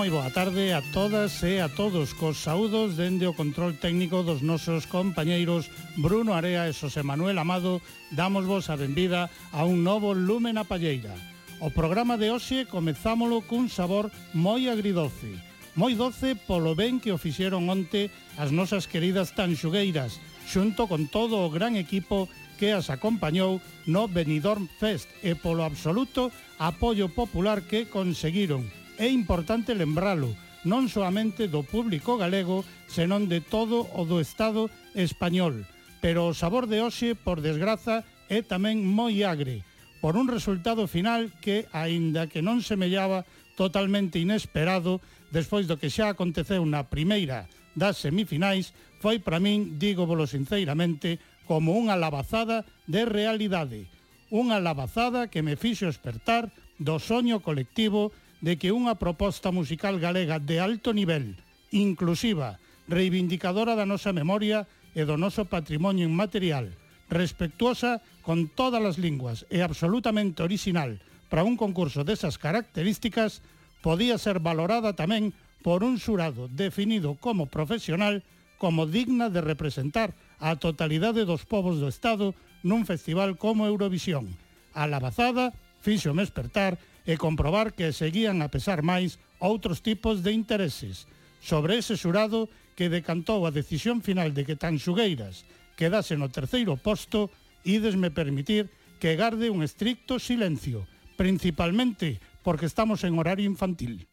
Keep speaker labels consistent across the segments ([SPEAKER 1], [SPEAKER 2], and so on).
[SPEAKER 1] Moi boa tarde a todas e a todos cos saúdos dende o control técnico dos nosos compañeiros Bruno Area e Xosé Manuel Amado damos vos a benvida a un novo Lume na Palleira. O programa de hoxe comezámolo cun sabor moi agridoce, moi doce polo ben que o fixeron onte as nosas queridas tanxugueiras, xunto con todo o gran equipo que as acompañou no Benidorm Fest e polo absoluto apoio popular que conseguiron é importante lembralo, non soamente do público galego, senón de todo o do Estado español. Pero o sabor de hoxe, por desgraza, é tamén moi agre, por un resultado final que, aínda que non semellaba totalmente inesperado, despois do que xa aconteceu na primeira das semifinais, foi para min, digo volo sinceiramente, como unha lavazada de realidade. Unha lavazada que me fixo espertar do soño colectivo de que unha proposta musical galega de alto nivel, inclusiva, reivindicadora da nosa memoria e do noso patrimonio inmaterial, respectuosa con todas as linguas e absolutamente original para un concurso desas características, podía ser valorada tamén por un xurado definido como profesional como digna de representar a totalidade dos povos do Estado nun festival como Eurovisión. A lavazada fixo despertar e comprobar que seguían a pesar máis outros tipos de intereses. Sobre ese xurado que decantou a decisión final de que tan xugueiras quedase no terceiro posto, ídesme permitir que garde un estricto silencio, principalmente porque estamos en horario infantil.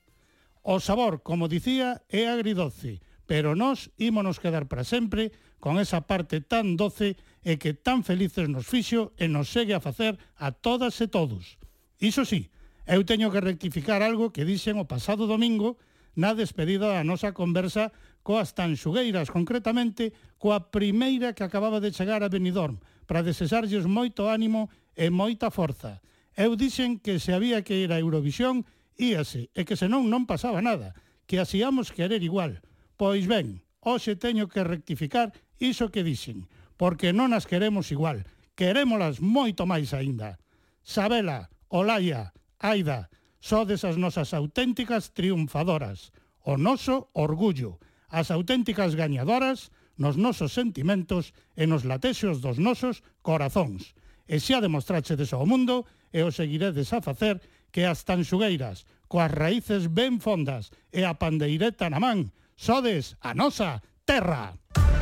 [SPEAKER 1] O sabor, como dicía, é agridoce, pero nós ímonos quedar para sempre con esa parte tan doce e que tan felices nos fixo e nos segue a facer a todas e todos. Iso sí, Eu teño que rectificar algo que dixen o pasado domingo na despedida da nosa conversa coas tanxugueiras, concretamente coa primeira que acababa de chegar a Benidorm, para desexarlles moito ánimo e moita forza. Eu dixen que se había que ir a Eurovisión, íase, e que senón non pasaba nada, que asíamos querer igual. Pois ben, hoxe teño que rectificar iso que dixen, porque non as queremos igual, querémolas moito máis aínda. Sabela, Olaya, Aida, sodes as nosas auténticas triunfadoras, o noso orgullo, as auténticas gañadoras nos nosos sentimentos e nos latexos dos nosos corazóns. E xa demostrachedes ao mundo e o seguiredes a facer que as tanxugueiras, coas raíces ben fondas e a pandeireta na man, sodes a nosa terra. Música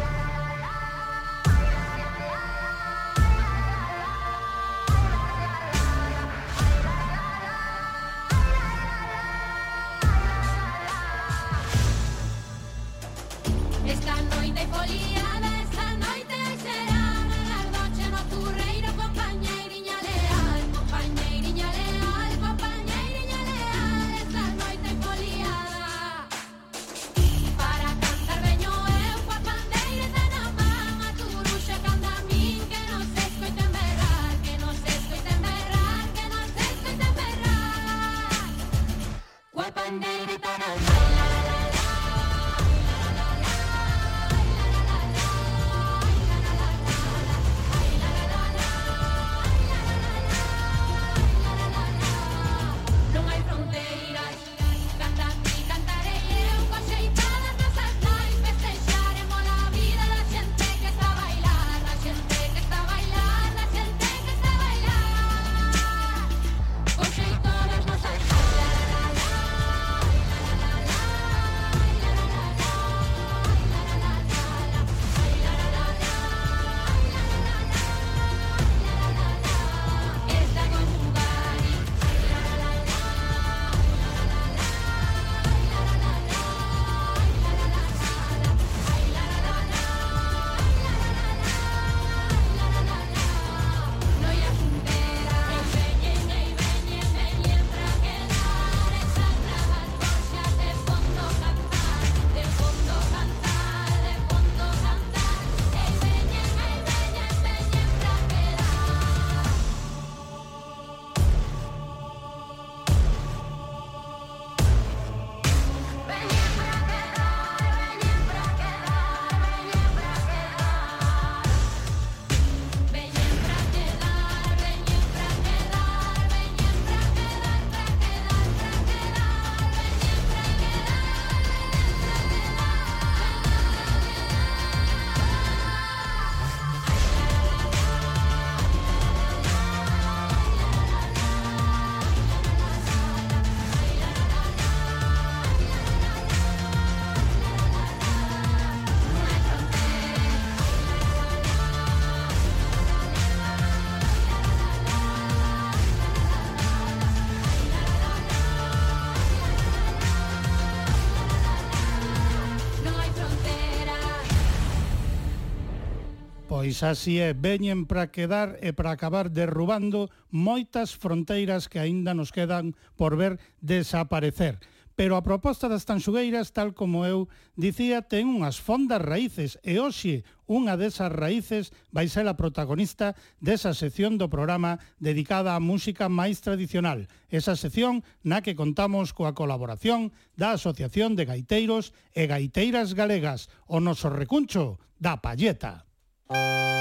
[SPEAKER 1] Pois así é, veñen para quedar e para acabar derrubando moitas fronteiras que aínda nos quedan por ver desaparecer pero a proposta das tanxugueiras, tal como eu dicía, ten unhas fondas raíces e hoxe unha desas raíces vai ser a protagonista desa sección do programa dedicada á música máis tradicional. Esa sección na que contamos coa colaboración da Asociación de Gaiteiros e Gaiteiras Galegas, o noso recuncho da Palleta. you.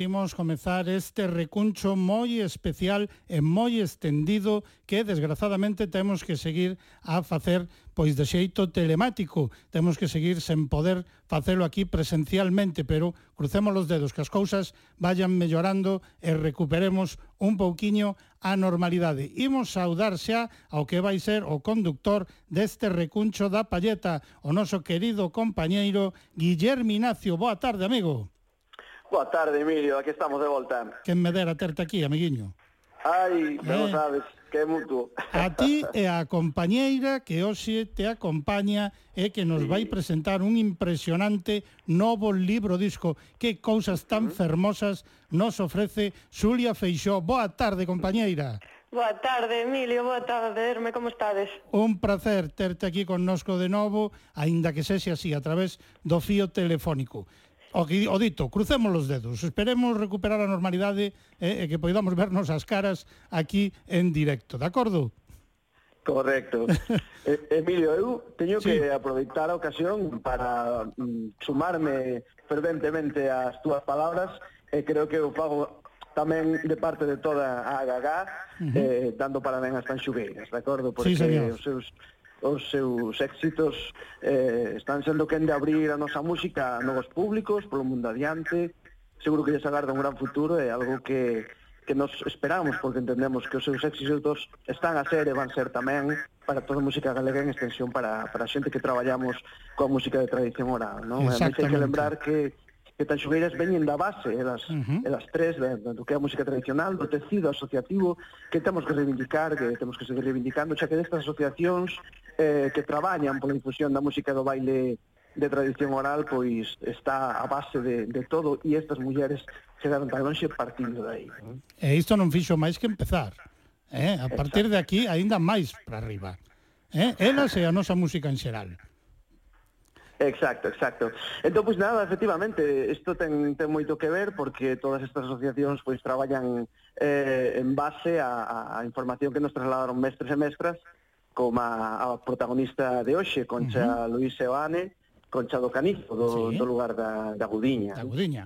[SPEAKER 1] imos comezar este recuncho moi especial e moi extendido que desgrazadamente temos que seguir a facer pois de xeito telemático. Temos que seguir sen poder facelo aquí presencialmente, pero crucemos os dedos que as cousas vayan mellorando e recuperemos un pouquiño a normalidade. Imos saudar xa ao que vai ser o conductor deste recuncho da palleta, o noso querido compañeiro Guillermo Ignacio. Boa tarde, amigo.
[SPEAKER 2] Boa tarde, Emilio, aquí estamos de volta.
[SPEAKER 1] Que me dera terte aquí, amiguiño.
[SPEAKER 2] Ai, non eh, sabes, que é mutuo.
[SPEAKER 1] A ti e a compañeira que hoxe te acompaña e que nos sí. vai presentar un impresionante novo libro disco. Que cousas tan uh -huh. fermosas nos ofrece Xulia Feixó. Boa tarde, compañeira.
[SPEAKER 3] Boa tarde, Emilio, boa tarde, Herme, como estades?
[SPEAKER 1] Un placer terte aquí connosco de novo, aínda que sexe así, a través do fío telefónico. O, que, o dito, crucemos os dedos, esperemos recuperar a normalidade eh, e que poidamos vernos as caras aquí en directo, de acordo?
[SPEAKER 2] Correcto. Emilio, eu teño sí. que aproveitar a ocasión para mm, sumarme ferventemente ás túas palabras e creo que o fago tamén de parte de toda a AGAG uh -huh. eh, dando parabéns ás panxugueiras, de acordo? Porque sí, os seus os seus éxitos eh, están sendo quen de abrir a nosa música a novos públicos, polo mundo adiante, seguro que lles agarda un gran futuro, e algo que, que nos esperamos, porque entendemos que os seus éxitos están a ser e van ser tamén para toda a música galega en extensión para, para a xente que traballamos coa música de tradición oral, non? E hai que lembrar que que tan xogueiras veñen da base, elas, uh -huh. elas tres, do que é a música tradicional, do tecido asociativo, que temos que reivindicar, que temos que seguir reivindicando, xa que destas asociacións eh, que traballan pola difusión da música do baile de tradición oral, pois está a base de, de todo e estas mulleres quedaron tan longe partindo dai.
[SPEAKER 1] E isto non fixo máis que empezar. Eh? A partir de aquí, aínda máis para arriba. Eh? Elas e a nosa música en xeral.
[SPEAKER 2] Exacto, exacto. Entón, pois nada, efectivamente, isto ten, ten moito que ver porque todas estas asociacións pois traballan eh, en base a, a información que nos trasladaron mestres e mestras como a protagonista de hoxe, Concha uh -huh. Luís Seoane, Concha do Canizo, do, sí. do lugar da, da Gudiña.
[SPEAKER 1] Da Gudiña.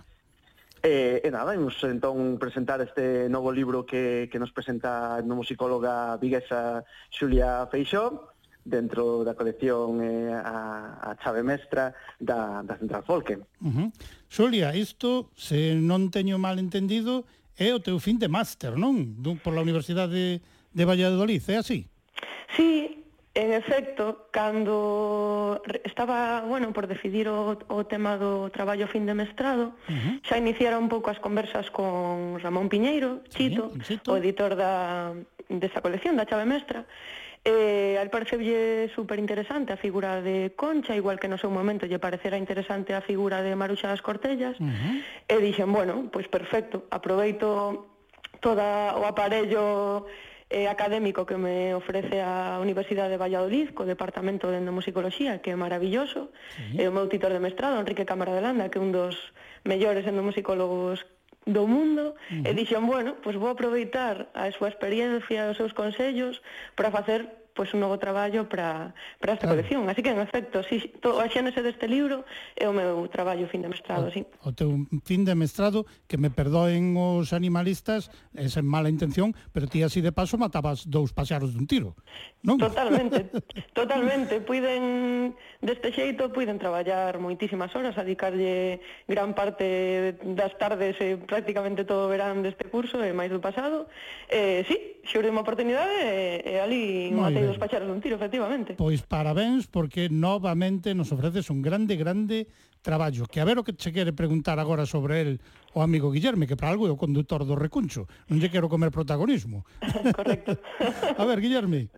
[SPEAKER 2] E, e nada, imos entón presentar este novo libro que, que nos presenta a musicóloga viguesa Xulia Feixó, dentro da colección eh, a, a chave mestra da, da Central Folke.
[SPEAKER 1] Uh -huh. Xulia, isto, se non teño mal entendido, é o teu fin de máster, non? Por la Universidade de, de Valladolid, é así?
[SPEAKER 3] Sí, en efecto, cando estaba, bueno, por decidir o, o tema do traballo fin de mestrado, uh -huh. xa iniciara un pouco as conversas con Ramón Piñeiro, Chito, sí, Chito. o editor da, desa colección, da Chave Mestra, Eh, al pareceulle super interesante a figura de Concha, igual que no seu momento lle parecera interesante a figura de Maruxa das Cortellas, uh -huh. e dixen, bueno, pois perfecto, aproveito toda o aparello eh, académico que me ofrece a Universidade de Valladolid co Departamento de Endomusicoloxía, que é maravilloso, sí. e o meu titor de mestrado, Enrique Cámara de Landa, que é un dos mellores endomusicólogos do mundo, uh -huh. e dixen, bueno, pois vou aproveitar a súa experiencia, os seus consellos, para facer pois un novo traballo para, para esta claro. colección. Así que, en efecto, si, to, a xénese deste libro é o meu traballo fin de mestrado, o, sí.
[SPEAKER 1] O teu fin de mestrado, que me perdoen os animalistas, é sen mala intención, pero ti así de paso matabas dous paxaros dun tiro, non?
[SPEAKER 3] Totalmente, totalmente. Puiden, deste xeito, puiden traballar moitísimas horas, dedicarlle gran parte das tardes e prácticamente todo o verán deste curso e máis do pasado. Eh, sí, xurde unha oportunidade e, e ali Parabéns. dos paxaros dun tiro, efectivamente.
[SPEAKER 1] Pois parabéns, porque novamente nos ofreces un grande, grande traballo. Que a ver o que che quere preguntar agora sobre el o amigo Guillerme, que para algo é o conductor do recuncho. Non lle quero comer protagonismo.
[SPEAKER 3] Correcto.
[SPEAKER 1] a ver, Guillerme.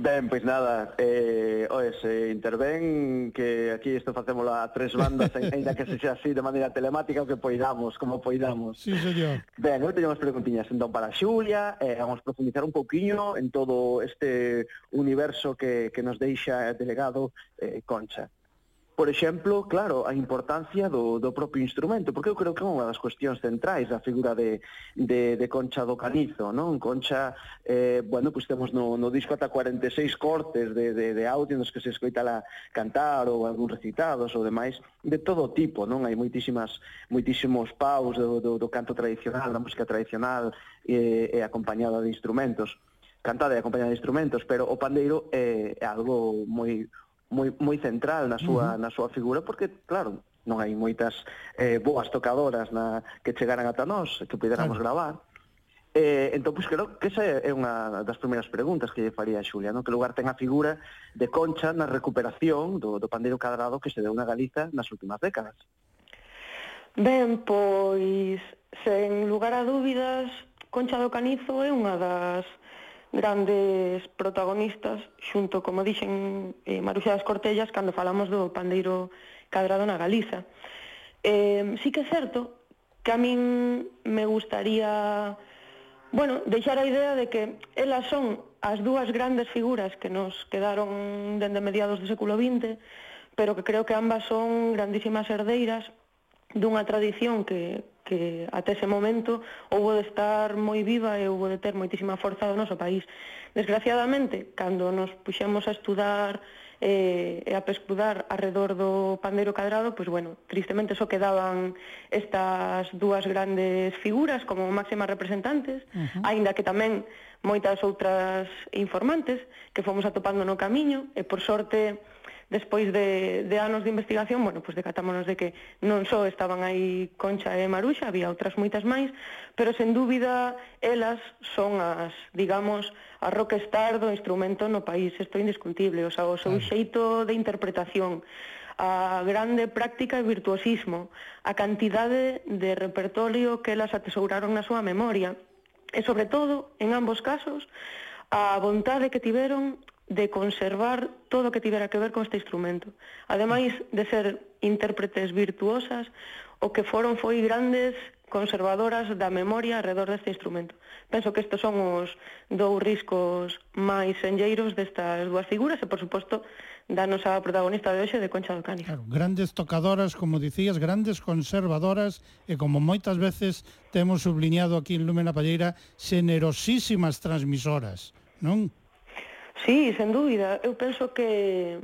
[SPEAKER 2] Ben, pois nada, eh, oe, se eh, intervén que aquí isto facemos a tres bandas, ainda que se xa así de maneira telemática, o que poidamos, como poidamos.
[SPEAKER 1] Sí, señor.
[SPEAKER 2] Ben, eu teño unhas preguntiñas entón para Xulia, eh, vamos profundizar un pouquiño en todo este universo que, que nos deixa delegado eh, Concha. Por exemplo, claro, a importancia do, do propio instrumento, porque eu creo que é unha das cuestións centrais da figura de, de, de Concha do Canizo, non? Concha, eh, bueno, pois pues temos no, no disco ata 46 cortes de, de, de audio nos que se escoita la cantar ou algún recitados ou demais, de todo tipo, non? Hai moitísimas, moitísimos paus do, do, do canto tradicional, da música tradicional, eh, e acompañada de instrumentos cantada e acompañada de instrumentos, pero o pandeiro é algo moi moi, moi central na súa, uh -huh. na súa figura, porque, claro, non hai moitas eh, boas tocadoras na, que chegaran ata nós, que puderamos claro. gravar. Eh, entón, pois, creo que esa é unha das primeiras preguntas que lle faría a Xulia, non? que lugar ten a figura de Concha na recuperación do, do pandeiro cadrado que se deu na Galiza nas últimas décadas.
[SPEAKER 3] Ben, pois, sen lugar a dúbidas, Concha do Canizo é unha das grandes protagonistas xunto, como dixen eh, Maruxa das Cortellas cando falamos do pandeiro cadrado na Galiza. Eh, sí que é certo que a min me gustaría bueno, deixar a idea de que elas son as dúas grandes figuras que nos quedaron dende mediados do século XX, pero que creo que ambas son grandísimas herdeiras dunha tradición que, que até ese momento houbo de estar moi viva e houbo de ter moitísima forza do noso país. Desgraciadamente, cando nos puxemos a estudar eh, e a pescudar arredor do pandeiro cadrado, pois bueno, tristemente só quedaban estas dúas grandes figuras como máximas representantes, uh -huh. aínda que tamén moitas outras informantes que fomos atopando no camiño e por sorte despois de, de anos de investigación, bueno, pues decatámonos de que non só estaban aí Concha e Maruxa, había outras moitas máis, pero sen dúbida elas son as, digamos, a rockstar do instrumento no país, isto é indiscutible, o, sea, o seu xeito de interpretación, a grande práctica e virtuosismo, a cantidade de repertorio que elas atesouraron na súa memoria, e sobre todo, en ambos casos, a vontade que tiveron de conservar todo o que tivera que ver con este instrumento. Ademais de ser intérpretes virtuosas, o que foron foi grandes conservadoras da memoria alrededor deste instrumento. Penso que estes son os dous riscos máis senlleiros destas dúas figuras e, por suposto, da nosa protagonista de hoxe de Concha do Cani.
[SPEAKER 1] Claro, grandes tocadoras, como dicías, grandes conservadoras e como moitas veces temos subliñado aquí en Lúmena Palleira, xenerosísimas transmisoras, non?
[SPEAKER 3] Sí, sen dúbida, eu penso que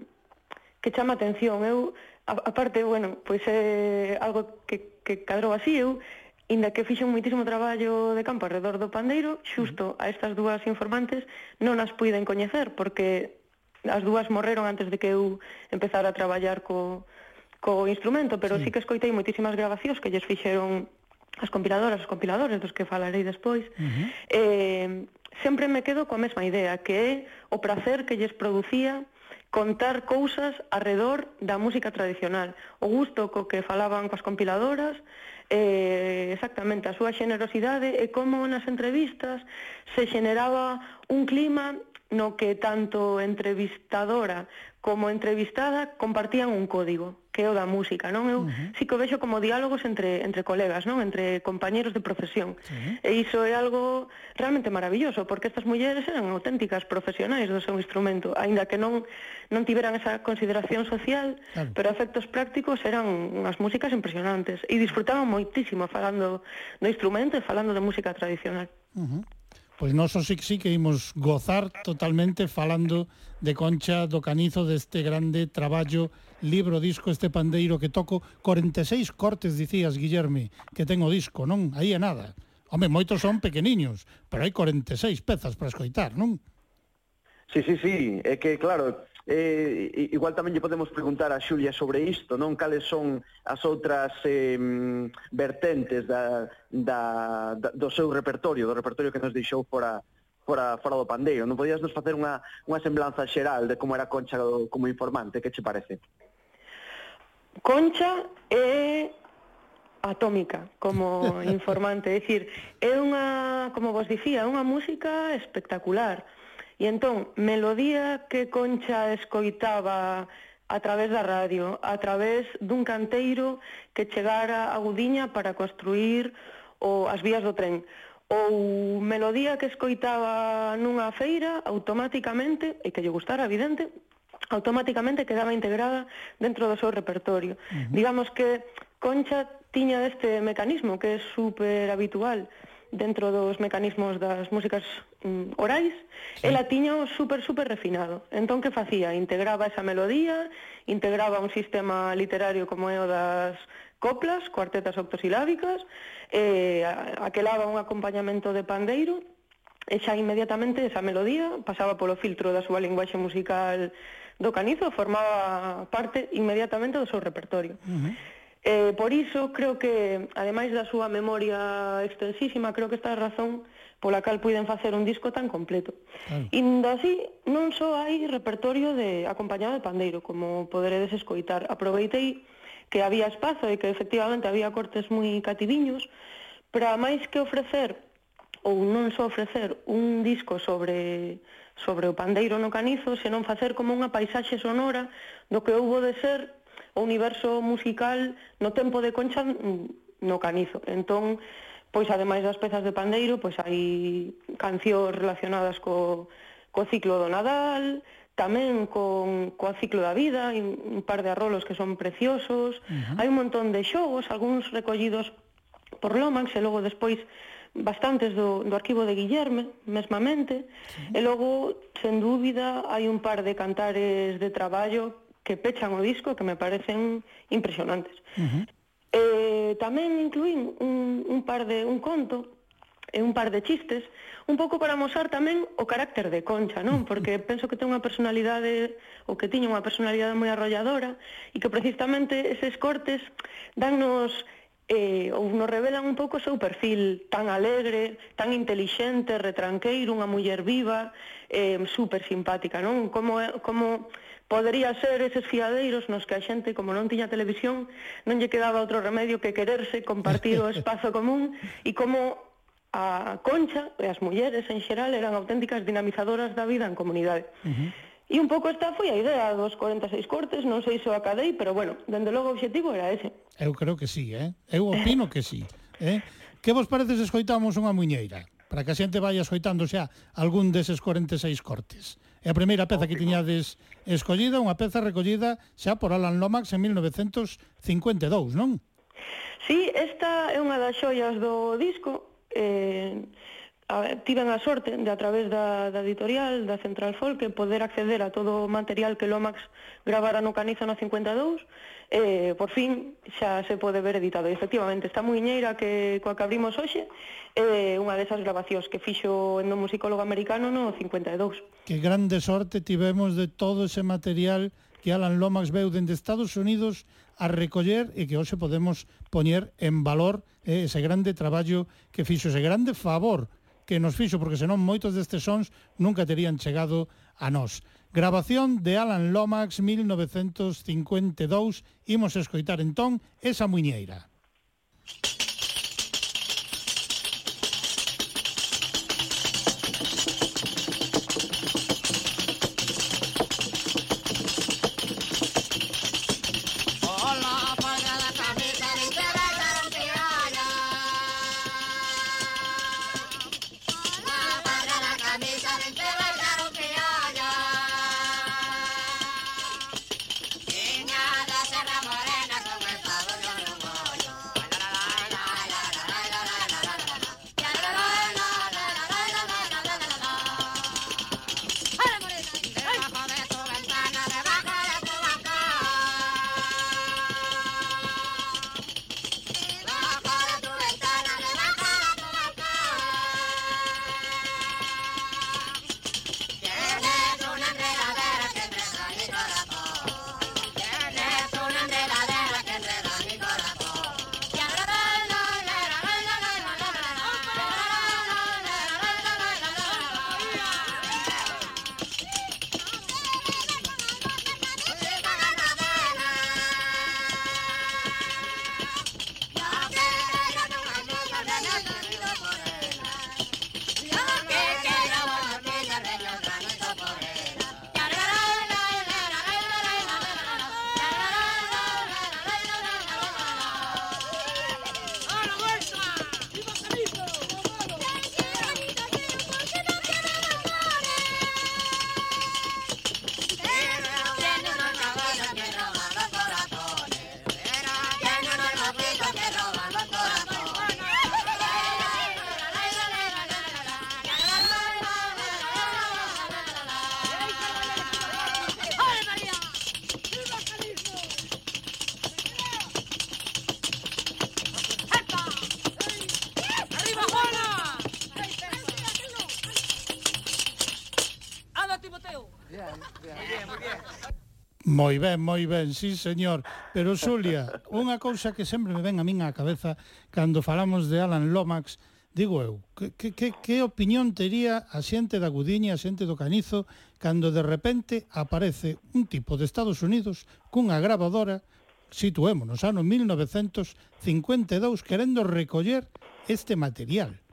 [SPEAKER 3] que chama atención. Eu aparte, bueno, pois é algo que que cadrou así eu Inda que fixen moitísimo traballo de campo alrededor do pandeiro, xusto a estas dúas informantes non as puiden coñecer, porque as dúas morreron antes de que eu empezara a traballar co, co instrumento, pero sí. sí que escoitei moitísimas grabacións que lles fixeron as compiladoras, os compiladores dos que falarei despois. Uh -huh. eh, sempre me quedo coa mesma idea, que é o prazer que lles producía contar cousas arredor da música tradicional. O gusto co que falaban coas compiladoras, eh, exactamente a súa xenerosidade e como nas entrevistas se xeneraba un clima no que tanto entrevistadora como entrevistada compartían un código, que é o da música, non? Eu uh -huh. si que o vexo como diálogos entre entre colegas, non? Entre compañeiros de profesión. Sí. E iso é algo realmente maravilloso, porque estas mulleres eran auténticas profesionais do seu instrumento, aínda que non non tiveran esa consideración social, claro. pero efectos prácticos eran unhas músicas impresionantes e disfrutaban moitísimo falando do instrumento e falando de música tradicional.
[SPEAKER 1] Uh -huh pois nós sí, sí que imos gozar totalmente falando de Concha do Canizo deste grande traballo libro disco este pandeiro que toco 46 cortes dicías Guillerme que ten o disco, non? Aí é nada. Home, moitos son pequeniños, pero hai 46 pezas para escoitar, non?
[SPEAKER 2] Sí, sí, sí, é que claro, eh, igual tamén lle podemos preguntar a Xulia sobre isto, non cales son as outras eh, vertentes da, da, da, do seu repertorio, do repertorio que nos deixou fora fora, fora do pandeiro. Non podías nos facer unha, unha semblanza xeral de como era Concha como informante, que che parece?
[SPEAKER 3] Concha é atómica como informante, é dicir, é unha, como vos dicía, unha música espectacular E entón, melodía que Concha escoitaba a través da radio, a través dun canteiro que chegara a Gudiña para construir o, as vías do tren ou melodía que escoitaba nunha feira, automáticamente, e que lle gustara, evidente, automáticamente quedaba integrada dentro do seu repertorio. Uh -huh. Digamos que Concha tiña este mecanismo que é super habitual dentro dos mecanismos das músicas mm, orais, sí. ela tiña o super, super refinado. Entón, que facía? Integraba esa melodía, integraba un sistema literario como é o das coplas, cuartetas octosilábicas, eh, aquelaba un acompañamento de pandeiro, e xa inmediatamente esa melodía pasaba polo filtro da súa linguaxe musical do canizo, formaba parte inmediatamente do seu repertorio. Uh -huh. Eh, por iso creo que, ademais da súa memoria extensísima, creo que esta é a razón pola cal puiden facer un disco tan completo. Claro. Indo así, non só hai repertorio de acompañado de pandeiro, como poderedes escoitar. Aproveitei que había espazo e que efectivamente había cortes moi cativiños, para máis que ofrecer ou non só ofrecer un disco sobre sobre o pandeiro no canizo, senón facer como unha paisaxe sonora do que houbo de ser o universo musical no tempo de Concha mm, no canizo. Entón, pois ademais das pezas de pandeiro, pois hai cancións relacionadas co, co ciclo do Nadal, tamén con coa ciclo da vida, hai un par de arrolos que son preciosos, uh -huh. hai un montón de xogos, algúns recollidos por Lomax e logo despois bastantes do, do arquivo de Guillerme, mesmamente, sí. e logo, sen dúbida, hai un par de cantares de traballo que pechan o disco que me parecen impresionantes. Uh -huh. Eh, tamén incluín un, un par de un conto e un par de chistes, un pouco para mostrar tamén o carácter de Concha, non? Porque penso que ten unha personalidade ou que tiña unha personalidade moi arrolladora e que precisamente eses cortes dannos eh, ou nos revelan un pouco o seu perfil tan alegre, tan intelixente, retranqueiro, unha muller viva, eh, super simpática, non? Como, como Podería ser eses fiadeiros nos que a xente, como non tiña televisión, non lle quedaba outro remedio que quererse, compartir o espazo común e como a Concha e as mulleres en xeral eran auténticas dinamizadoras da vida en comunidade. Uh -huh. E un pouco esta foi a idea dos 46 cortes, non sei se o acadei, pero bueno, dende logo o obxectivo era ese.
[SPEAKER 1] Eu creo que sí, eh? Eu opino que sí. Eh? Que vos parece se escoitamos unha muñeira? Para que a xente vaya escoitando xa algún deses 46 cortes. É a primeira peza que tiñades escollida, unha peza recollida xa por Alan Lomax en 1952, non?
[SPEAKER 3] Sí, esta é unha das xoias do disco. Eh, a, tiven a sorte de a través da, da editorial, da Central Folk, poder acceder a todo o material que Lomax gravara no Caniza no 52, eh, por fin xa se pode ver editado. E, efectivamente, esta muiñeira que coa que abrimos hoxe, é unha desas grabacións que fixo no musicólogo americano no 52.
[SPEAKER 1] Que grande sorte tivemos de todo ese material que Alan Lomax veu dende Estados Unidos a recoller e que hoxe podemos poñer en valor eh, ese grande traballo que fixo, ese grande favor que nos fixo, porque senón moitos destes sons nunca terían chegado a nós. Grabación de Alan Lomax 1952, imos escoitar entón esa muñeira. Thank Moi ben, moi ben, sí señor. Pero Xulia, unha cousa que sempre me ven a min á cabeza cando falamos de Alan Lomax, digo eu, que, que, que, que opinión tería a xente da Gudiña, a xente do Canizo, cando de repente aparece un tipo de Estados Unidos cunha grabadora, situémonos, ano 1952, querendo recoller este material.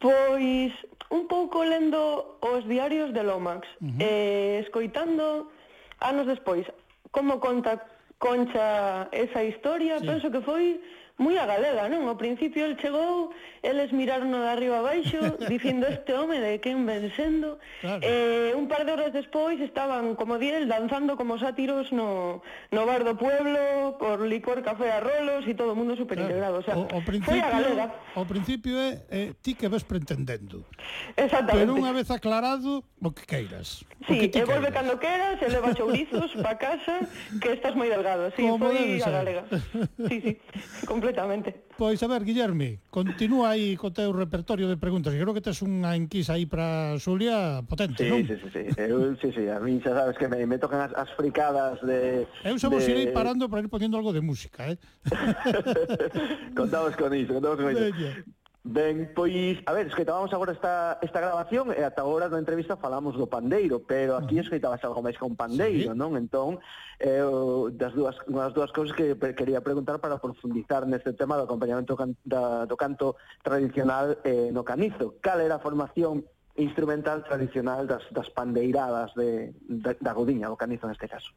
[SPEAKER 3] Pois un pouco lendo os diarios de Lomax, uh -huh. eh, escoitando anos despois, como conta Concha esa historia, sí. penso que foi moi a galega, non? Ao principio el chegou, eles miraron de arriba abaixo, dicindo este home de quen ven sendo. Claro. Eh, un par de horas despois estaban, como di el, danzando como sátiros no, no bar do pueblo, por licor, café a rolos e todo o mundo superintegrado. Claro. O, sea, o, o foi a galega.
[SPEAKER 1] O principio é eh, ti que ves pretendendo.
[SPEAKER 3] Exactamente.
[SPEAKER 1] Pero unha vez aclarado, o que queiras.
[SPEAKER 3] Sí, que e volve cando queras, e leva chourizos pa casa, que estás moi delgado. Sí, como foi a galega. Sí, sí. completamente.
[SPEAKER 1] Pois a ver, Guillerme, continúa aí co teu repertorio de preguntas, Eu creo que tes unha enquisa aí para Xulia potente,
[SPEAKER 2] sí,
[SPEAKER 1] non?
[SPEAKER 2] Sí, sí, sí, eu, sí, sí, a mí xa sabes que me, me tocan as, as fricadas de...
[SPEAKER 1] Eu xa vos de... irei parando para ir poniendo algo de música, eh?
[SPEAKER 2] contamos con iso, contamos con iso. Ben, pois, a ver, escoitábamos agora esta, esta grabación e ata agora na entrevista falamos do pandeiro, pero aquí escoitabas algo máis que un pandeiro, sí. non? Entón, eh, das dúas, unhas dúas cousas que quería preguntar para profundizar neste tema do acompañamento can, da, do canto tradicional eh, no canizo. Cal era a formación instrumental tradicional das, das pandeiradas de, de, da Godiña, do canizo neste caso?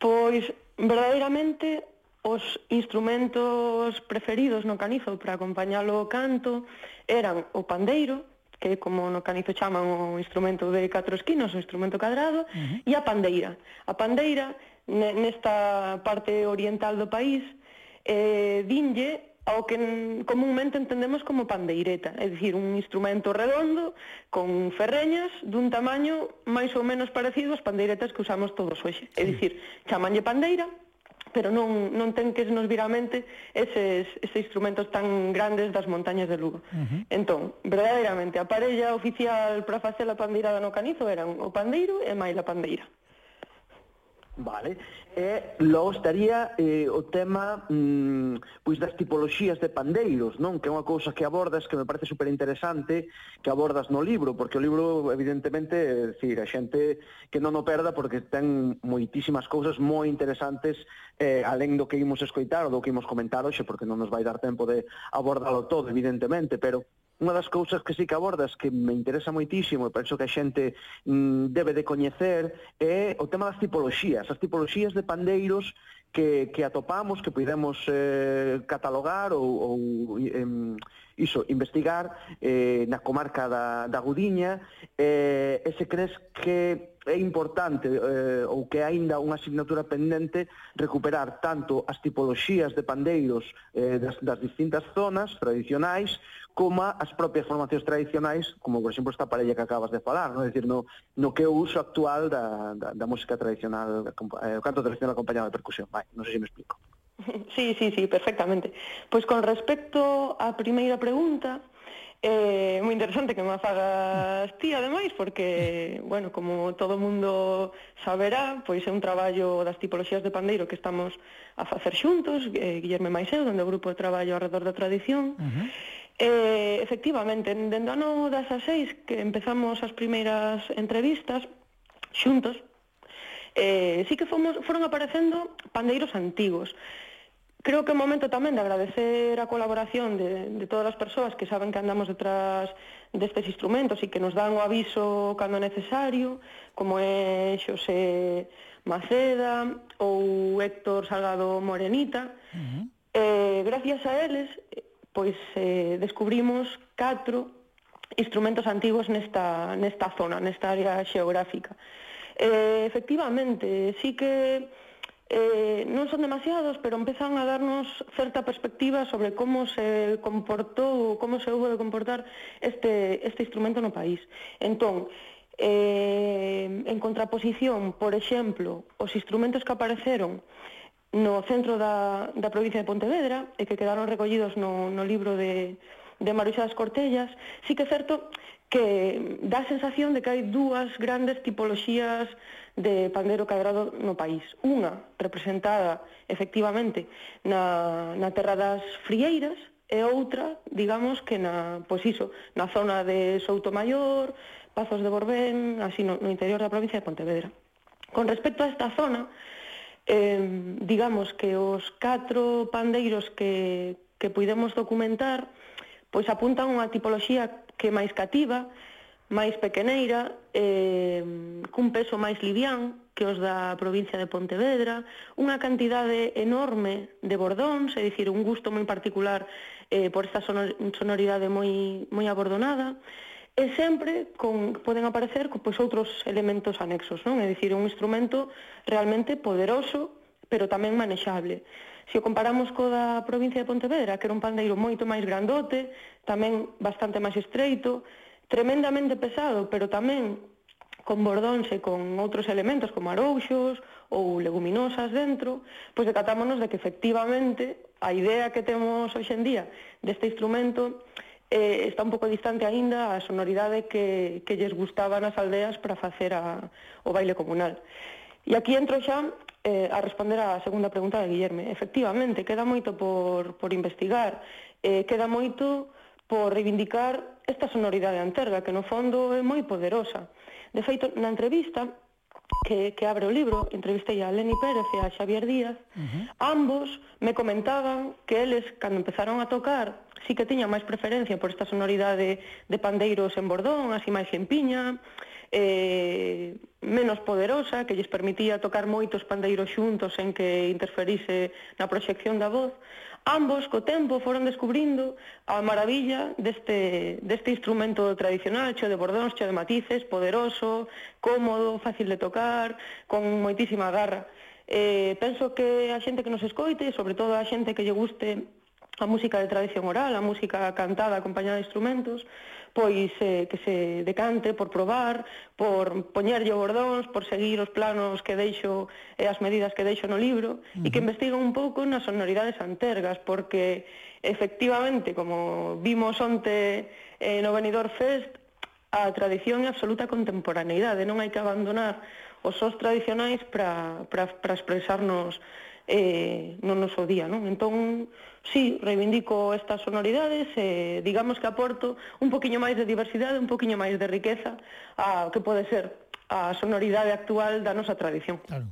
[SPEAKER 3] Pois, verdadeiramente, Os instrumentos preferidos no canizo para acompañalo o canto eran o pandeiro, que como no canizo chaman o instrumento de catro esquinos, o instrumento cadrado, uh -huh. e a pandeira. A pandeira, nesta parte oriental do país, eh, dinlle ao que comúnmente entendemos como pandeireta, é dicir, un instrumento redondo con ferreñas dun tamaño máis ou menos parecido ás pandeiretas que usamos todos hoxe. É dicir, chamanlle pandeira pero non, non ten que nos viramente eses, eses instrumentos tan grandes das montañas de Lugo. Uh -huh. Entón, verdadeiramente, a parella oficial para facer a pandeirada no canizo eran o pandeiro e máis a pandeira.
[SPEAKER 2] Vale. E logo estaría eh, o tema mm, pois das tipoloxías de pandeiros, non? Que é unha cousa que abordas que me parece super interesante que abordas no libro, porque o libro evidentemente, é dicir, a xente que non o perda porque ten moitísimas cousas moi interesantes eh, alén do que imos escoitar ou do que imos comentar hoxe, porque non nos vai dar tempo de abordalo todo, evidentemente, pero Unha das cousas que sí que abordas que me interesa moitísimo e penso que a xente mm, debe de coñecer é o tema das tipoloxías, as tipoloxías de pandeiros que, que atopamos, que podemos eh, catalogar ou, ou em, iso, investigar eh, na comarca da, da Gudiña eh, e se crees que é importante eh, ou que aínda unha asignatura pendente recuperar tanto as tipoloxías de pandeiros eh, das, das distintas zonas tradicionais coma as propias formacións tradicionais, como por exemplo esta parella que acabas de falar, non? É decir, no, no que o uso actual da, da, da música tradicional, eh, o canto tradicional acompañado de percusión. Vai, non sei se me explico.
[SPEAKER 3] Sí, sí, sí, perfectamente. Pois con respecto á primeira pregunta, É eh, moi interesante que me fagas ti, ademais, porque, bueno, como todo mundo saberá, pois é un traballo das tipoloxías de pandeiro que estamos a facer xuntos, eh, Guillerme Maiseu, donde o grupo de traballo alrededor da tradición, uh -huh. Eh, efectivamente, dende o ano das a seis que empezamos as primeiras entrevistas xuntos, eh, sí que fomos, foron aparecendo pandeiros antigos. Creo que é momento tamén de agradecer a colaboración de, de todas as persoas que saben que andamos detrás destes instrumentos e que nos dan o aviso cando é necesario, como é Xosé Maceda ou Héctor Salgado Morenita. Uh -huh. eh, gracias a eles, pois eh, descubrimos catro instrumentos antigos nesta, nesta zona, nesta área xeográfica. Eh, efectivamente, sí que eh, non son demasiados, pero empezan a darnos certa perspectiva sobre como se comportou, como se houve de comportar este, este instrumento no país. Entón, eh, en contraposición, por exemplo, os instrumentos que apareceron no centro da, da provincia de Pontevedra e que quedaron recollidos no, no libro de, de Maruxa das Cortellas, sí que é certo que dá a sensación de que hai dúas grandes tipoloxías de pandeiro cadrado no país. Unha representada efectivamente na, na terra das Frieiras e outra, digamos, que na, pois iso, na zona de Soutomayor, Pazos de Borbén, así no, no interior da provincia de Pontevedra. Con respecto a esta zona, eh, digamos que os catro pandeiros que, que puidemos documentar pois apuntan unha tipoloxía que é máis cativa, máis pequeneira, eh, cun peso máis livián que os da provincia de Pontevedra, unha cantidade enorme de bordóns, é dicir, un gusto moi particular eh, por esta sonoridade moi, moi abordonada, e sempre con poden aparecer pois outros elementos anexos, non? É dicir, un instrumento realmente poderoso, pero tamén manexable. Se o comparamos co da provincia de Pontevedra, que era un pandeiro moito máis grandote, tamén bastante máis estreito, tremendamente pesado, pero tamén con bordóns e con outros elementos como arouxos ou leguminosas dentro, pois decatámonos de que efectivamente a idea que temos hoxendía deste instrumento eh, está un pouco distante aínda a sonoridade que, que lles gustaba nas aldeas para facer a, o baile comunal. E aquí entro xa eh, a responder á segunda pregunta de Guillerme. Efectivamente, queda moito por, por investigar, eh, queda moito por reivindicar esta sonoridade anterga, que no fondo é moi poderosa. De feito, na entrevista que, que abre o libro, entrevistei a Leni Pérez e a Xavier Díaz, uh -huh. ambos me comentaban que eles, cando empezaron a tocar, sí que tiñan máis preferencia por esta sonoridade de, pandeiros en bordón, así máis limpiña, eh, menos poderosa, que lles permitía tocar moitos pandeiros xuntos sen que interferise na proxección da voz, Ambos, co tempo, foron descubrindo a maravilla deste, deste instrumento tradicional, cheo de bordóns, cheo de matices, poderoso, cómodo, fácil de tocar, con moitísima garra. Eh, penso que a xente que nos escoite, sobre todo a xente que lle guste a música de tradición oral, a música cantada acompañada de instrumentos, pois eh, que se decante por probar, por poñerlle bordóns, por seguir os planos que deixo e as medidas que deixo no libro, uh -huh. e que investiguen un pouco nas sonoridades antergas, porque efectivamente, como vimos onte eh, no Benidorm Fest, a tradición é absoluta contemporaneidade, non hai que abandonar os sons tradicionais para expresarnos eh, no noso día, non? Entón, sí, reivindico estas sonoridades e eh, digamos que aporto un poquinho máis de diversidade, un poquinho máis de riqueza a que pode ser a sonoridade actual da nosa tradición.
[SPEAKER 1] Claro.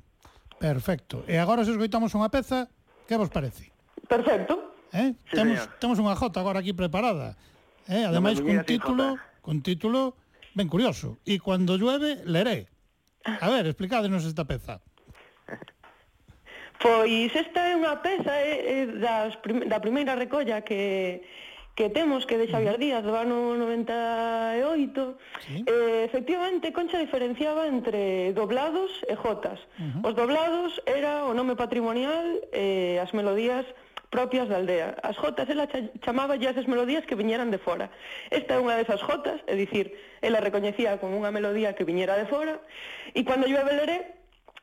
[SPEAKER 1] Perfecto. E agora se escoitamos unha peza, que vos parece?
[SPEAKER 3] Perfecto.
[SPEAKER 1] Eh? Sí, temos señor. temos unha jota agora aquí preparada. Eh, ademais no cun título, cun título ben curioso. E cando llueve, leré. A ver, explicádenos esta peza.
[SPEAKER 3] Pois esta é unha peza é, é das prim da primeira recolla que, que temos que de Xavier Díaz do ano 98 sí. eh, efectivamente Concha diferenciaba entre doblados e jotas uh -huh. os doblados era o nome patrimonial e eh, as melodías propias da aldea. As jotas ela chamaba ya esas melodías que viñeran de fora. Esta é unha desas jotas, é dicir, ela recoñecía como unha melodía que viñera de fora, e cando llueve leré,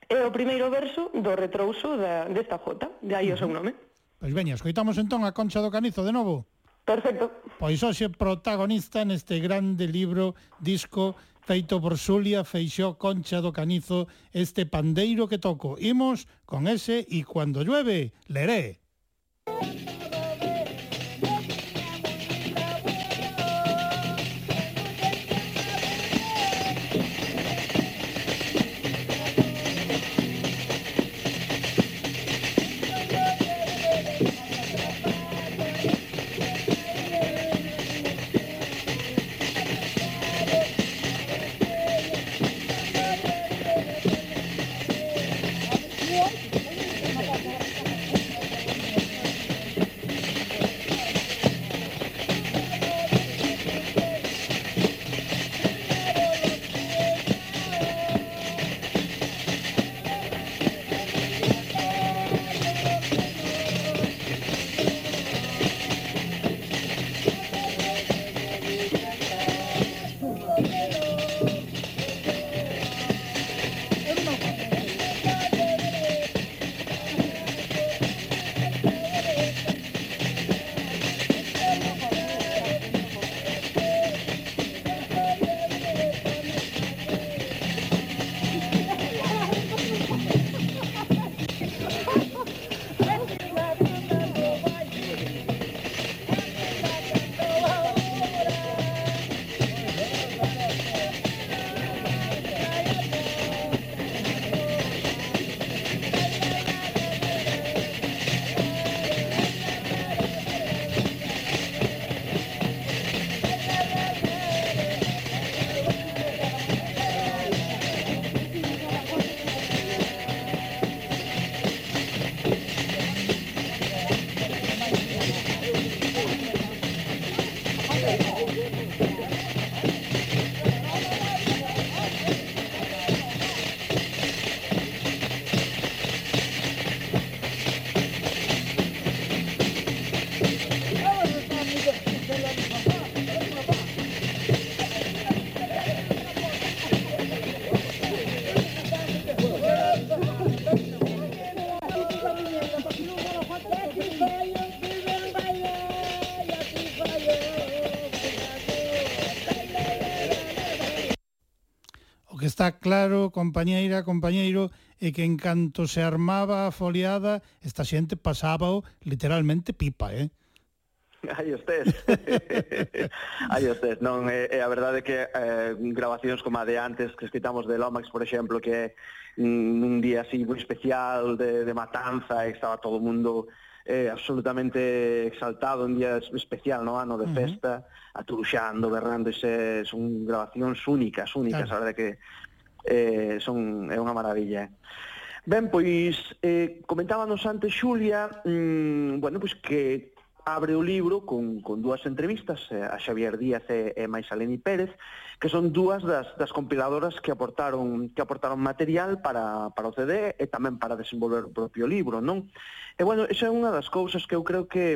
[SPEAKER 3] É o primeiro verso do retrouso da, desta jota, de aí o seu nome.
[SPEAKER 1] Pois veña, escoitamos entón a Concha do Canizo de novo.
[SPEAKER 3] Perfecto.
[SPEAKER 1] Pois hoxe protagonista neste grande libro, disco, feito por Xulia Feixó Concha do Canizo, este pandeiro que toco. Imos con ese e cuando llueve, leré. Música Está claro, compañeira, compañeiro, e que en canto se armaba a foliada, esta xente pasaba literalmente pipa, eh?
[SPEAKER 2] Aí estés. Aí estés. Non, é, é a verdade que eh, grabacións como a de antes que escritamos de Lomax, por exemplo, que un día así moi especial de, de matanza e estaba todo o mundo eh, absolutamente exaltado, un día especial no ano de festa, uh -huh. aturuxando, berrando, ese, son grabacións únicas, únicas, claro. a verdade que eh, son, é unha maravilla. Eh. Ben, pois, eh, comentábamos antes Xulia, mmm, bueno, pois que abre o libro con, con dúas entrevistas eh, a Xavier Díaz e, e Maisaleni Pérez, que son dúas das, das compiladoras que aportaron que aportaron material para, para o CD e tamén para desenvolver o propio libro, non? E bueno, esa é unha das cousas que eu creo que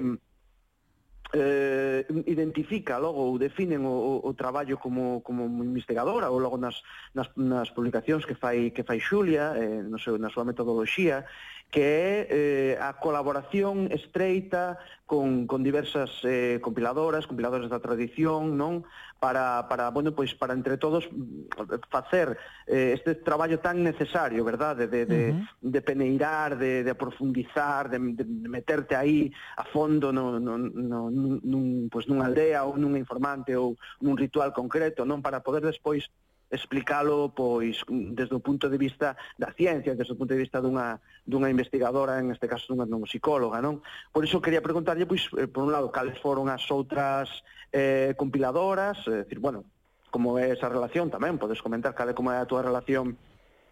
[SPEAKER 2] eh, identifica logo ou definen o, o, traballo como, como investigadora ou logo nas, nas, nas publicacións que fai, que fai Xulia eh, no seu, na súa metodoloxía que é eh, a colaboración estreita con, con diversas eh, compiladoras, compiladoras da tradición, non? para, para bueno, pois para entre todos mm, facer eh, este traballo tan necesario, verdade, de, de, uh -huh. de peneirar, de, de profundizar, de, de meterte aí a fondo no, no, no, nun, pois nunha aldea ou nunha informante ou nun ritual concreto, non para poder despois explicalo pois desde o punto de vista da ciencia, desde o punto de vista dunha dunha investigadora, en este caso dunha psicóloga, non? Por iso quería preguntarlle pois eh, por un lado cales foron as outras eh, compiladoras, eh, é dicir, bueno, como é esa relación tamén, podes comentar cada como é a túa relación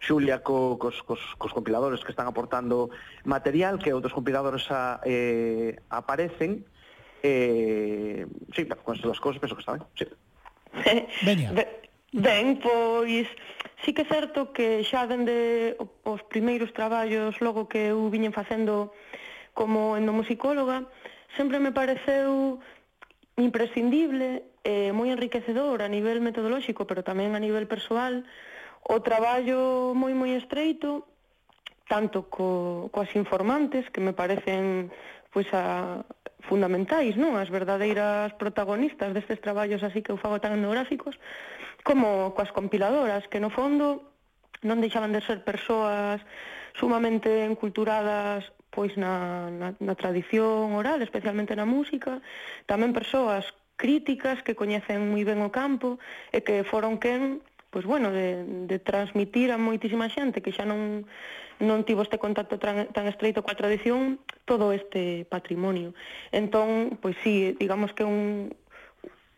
[SPEAKER 2] Xulia co, cos, cos, cos compiladores que están aportando material que outros compiladores a, eh, aparecen eh, sí, bueno, con estas cousas penso que está ben sí.
[SPEAKER 1] Venia
[SPEAKER 3] Ben, pois sí que é certo que xa dende os primeiros traballos logo que eu viñen facendo como endomusicóloga sempre me pareceu imprescindible e eh, moi enriquecedor a nivel metodolóxico, pero tamén a nivel persoal, o traballo moi moi estreito tanto co, coas informantes que me parecen pois a fundamentais, non, as verdadeiras protagonistas destes traballos así que eu fago tan etnográficos, como coas compiladoras que no fondo non deixaban de ser persoas sumamente enculturadas pois na, na, na tradición oral, especialmente na música, tamén persoas críticas que coñecen moi ben o campo e que foron quen pois bueno, de, de transmitir a moitísima xente que xa non, non tivo este contacto tan, tan estreito coa tradición todo este patrimonio. Entón, pois sí, digamos que un,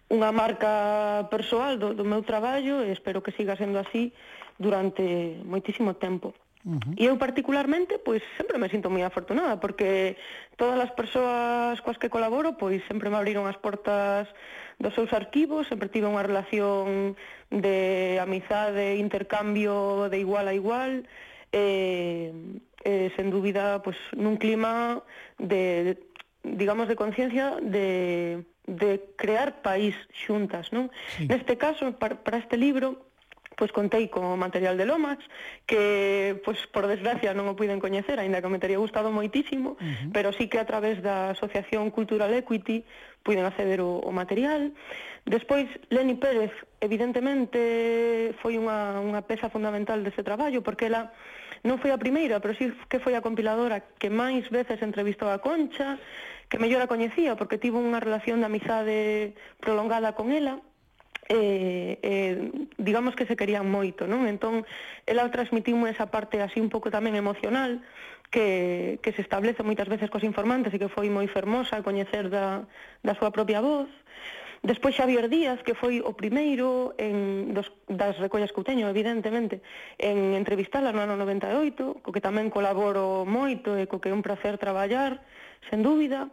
[SPEAKER 3] unha marca persoal do, do meu traballo e espero que siga sendo así durante moitísimo tempo. Uh -huh. E eu particularmente, pois sempre me sinto moi afortunada porque todas as persoas coas que colaboro, pois sempre me abriron as portas dos seus arquivos, sempre tive unha relación de amizade, intercambio de igual a igual, eh, eh, sen dúbida, pois, nun clima de, digamos, de conciencia de, de crear país xuntas, non? Sí. Neste caso, para, para este libro, pois contei co material de Lomas, que pois por desgracia non o puiden coñecer, aínda que me teria gustado moitísimo, uh -huh. pero sí que a través da Asociación Cultural Equity puiden acceder o, o material. Despois, Leni Pérez, evidentemente, foi unha, unha peza fundamental deste traballo, porque ela non foi a primeira, pero sí que foi a compiladora que máis veces entrevistou a Concha, que mellor a coñecía, porque tivo unha relación de amizade prolongada con ela, eh, eh, digamos que se querían moito, non? Entón, ela transmitimos esa parte así un pouco tamén emocional que, que se establece moitas veces cos informantes e que foi moi fermosa coñecer da, da súa propia voz. Despois Xavier Díaz, que foi o primeiro en dos, das recollas que eu teño, evidentemente, en entrevistala no ano 98, co que tamén colaboro moito e co que é un placer traballar, sen dúbida.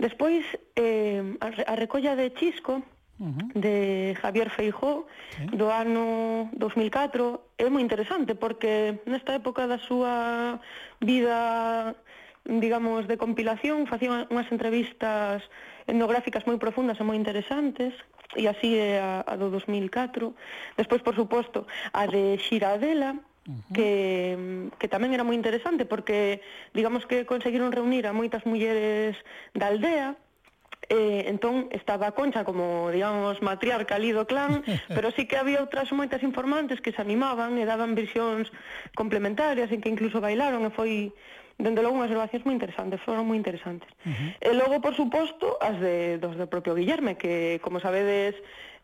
[SPEAKER 3] Despois, eh, a, a recolla de Chisco, uh -huh. de Javier Feijó sí. do ano 2004 é moi interesante porque nesta época da súa vida digamos, de compilación, facía unhas entrevistas etnográficas moi profundas e moi interesantes, e así é a, a do 2004. Despois, por suposto, a de Xiradela, -huh. que, que tamén era moi interesante porque digamos que conseguiron reunir a moitas mulleres da aldea Eh, entón estaba Concha como, digamos, matriarca ali do clan, pero sí que había outras moitas informantes que se animaban e daban visións complementarias en que incluso bailaron e foi dende logo unhas relacións moi interesantes, foron moi interesantes. Uh -huh. E logo, por suposto, as de, dos do propio Guillerme, que, como sabedes,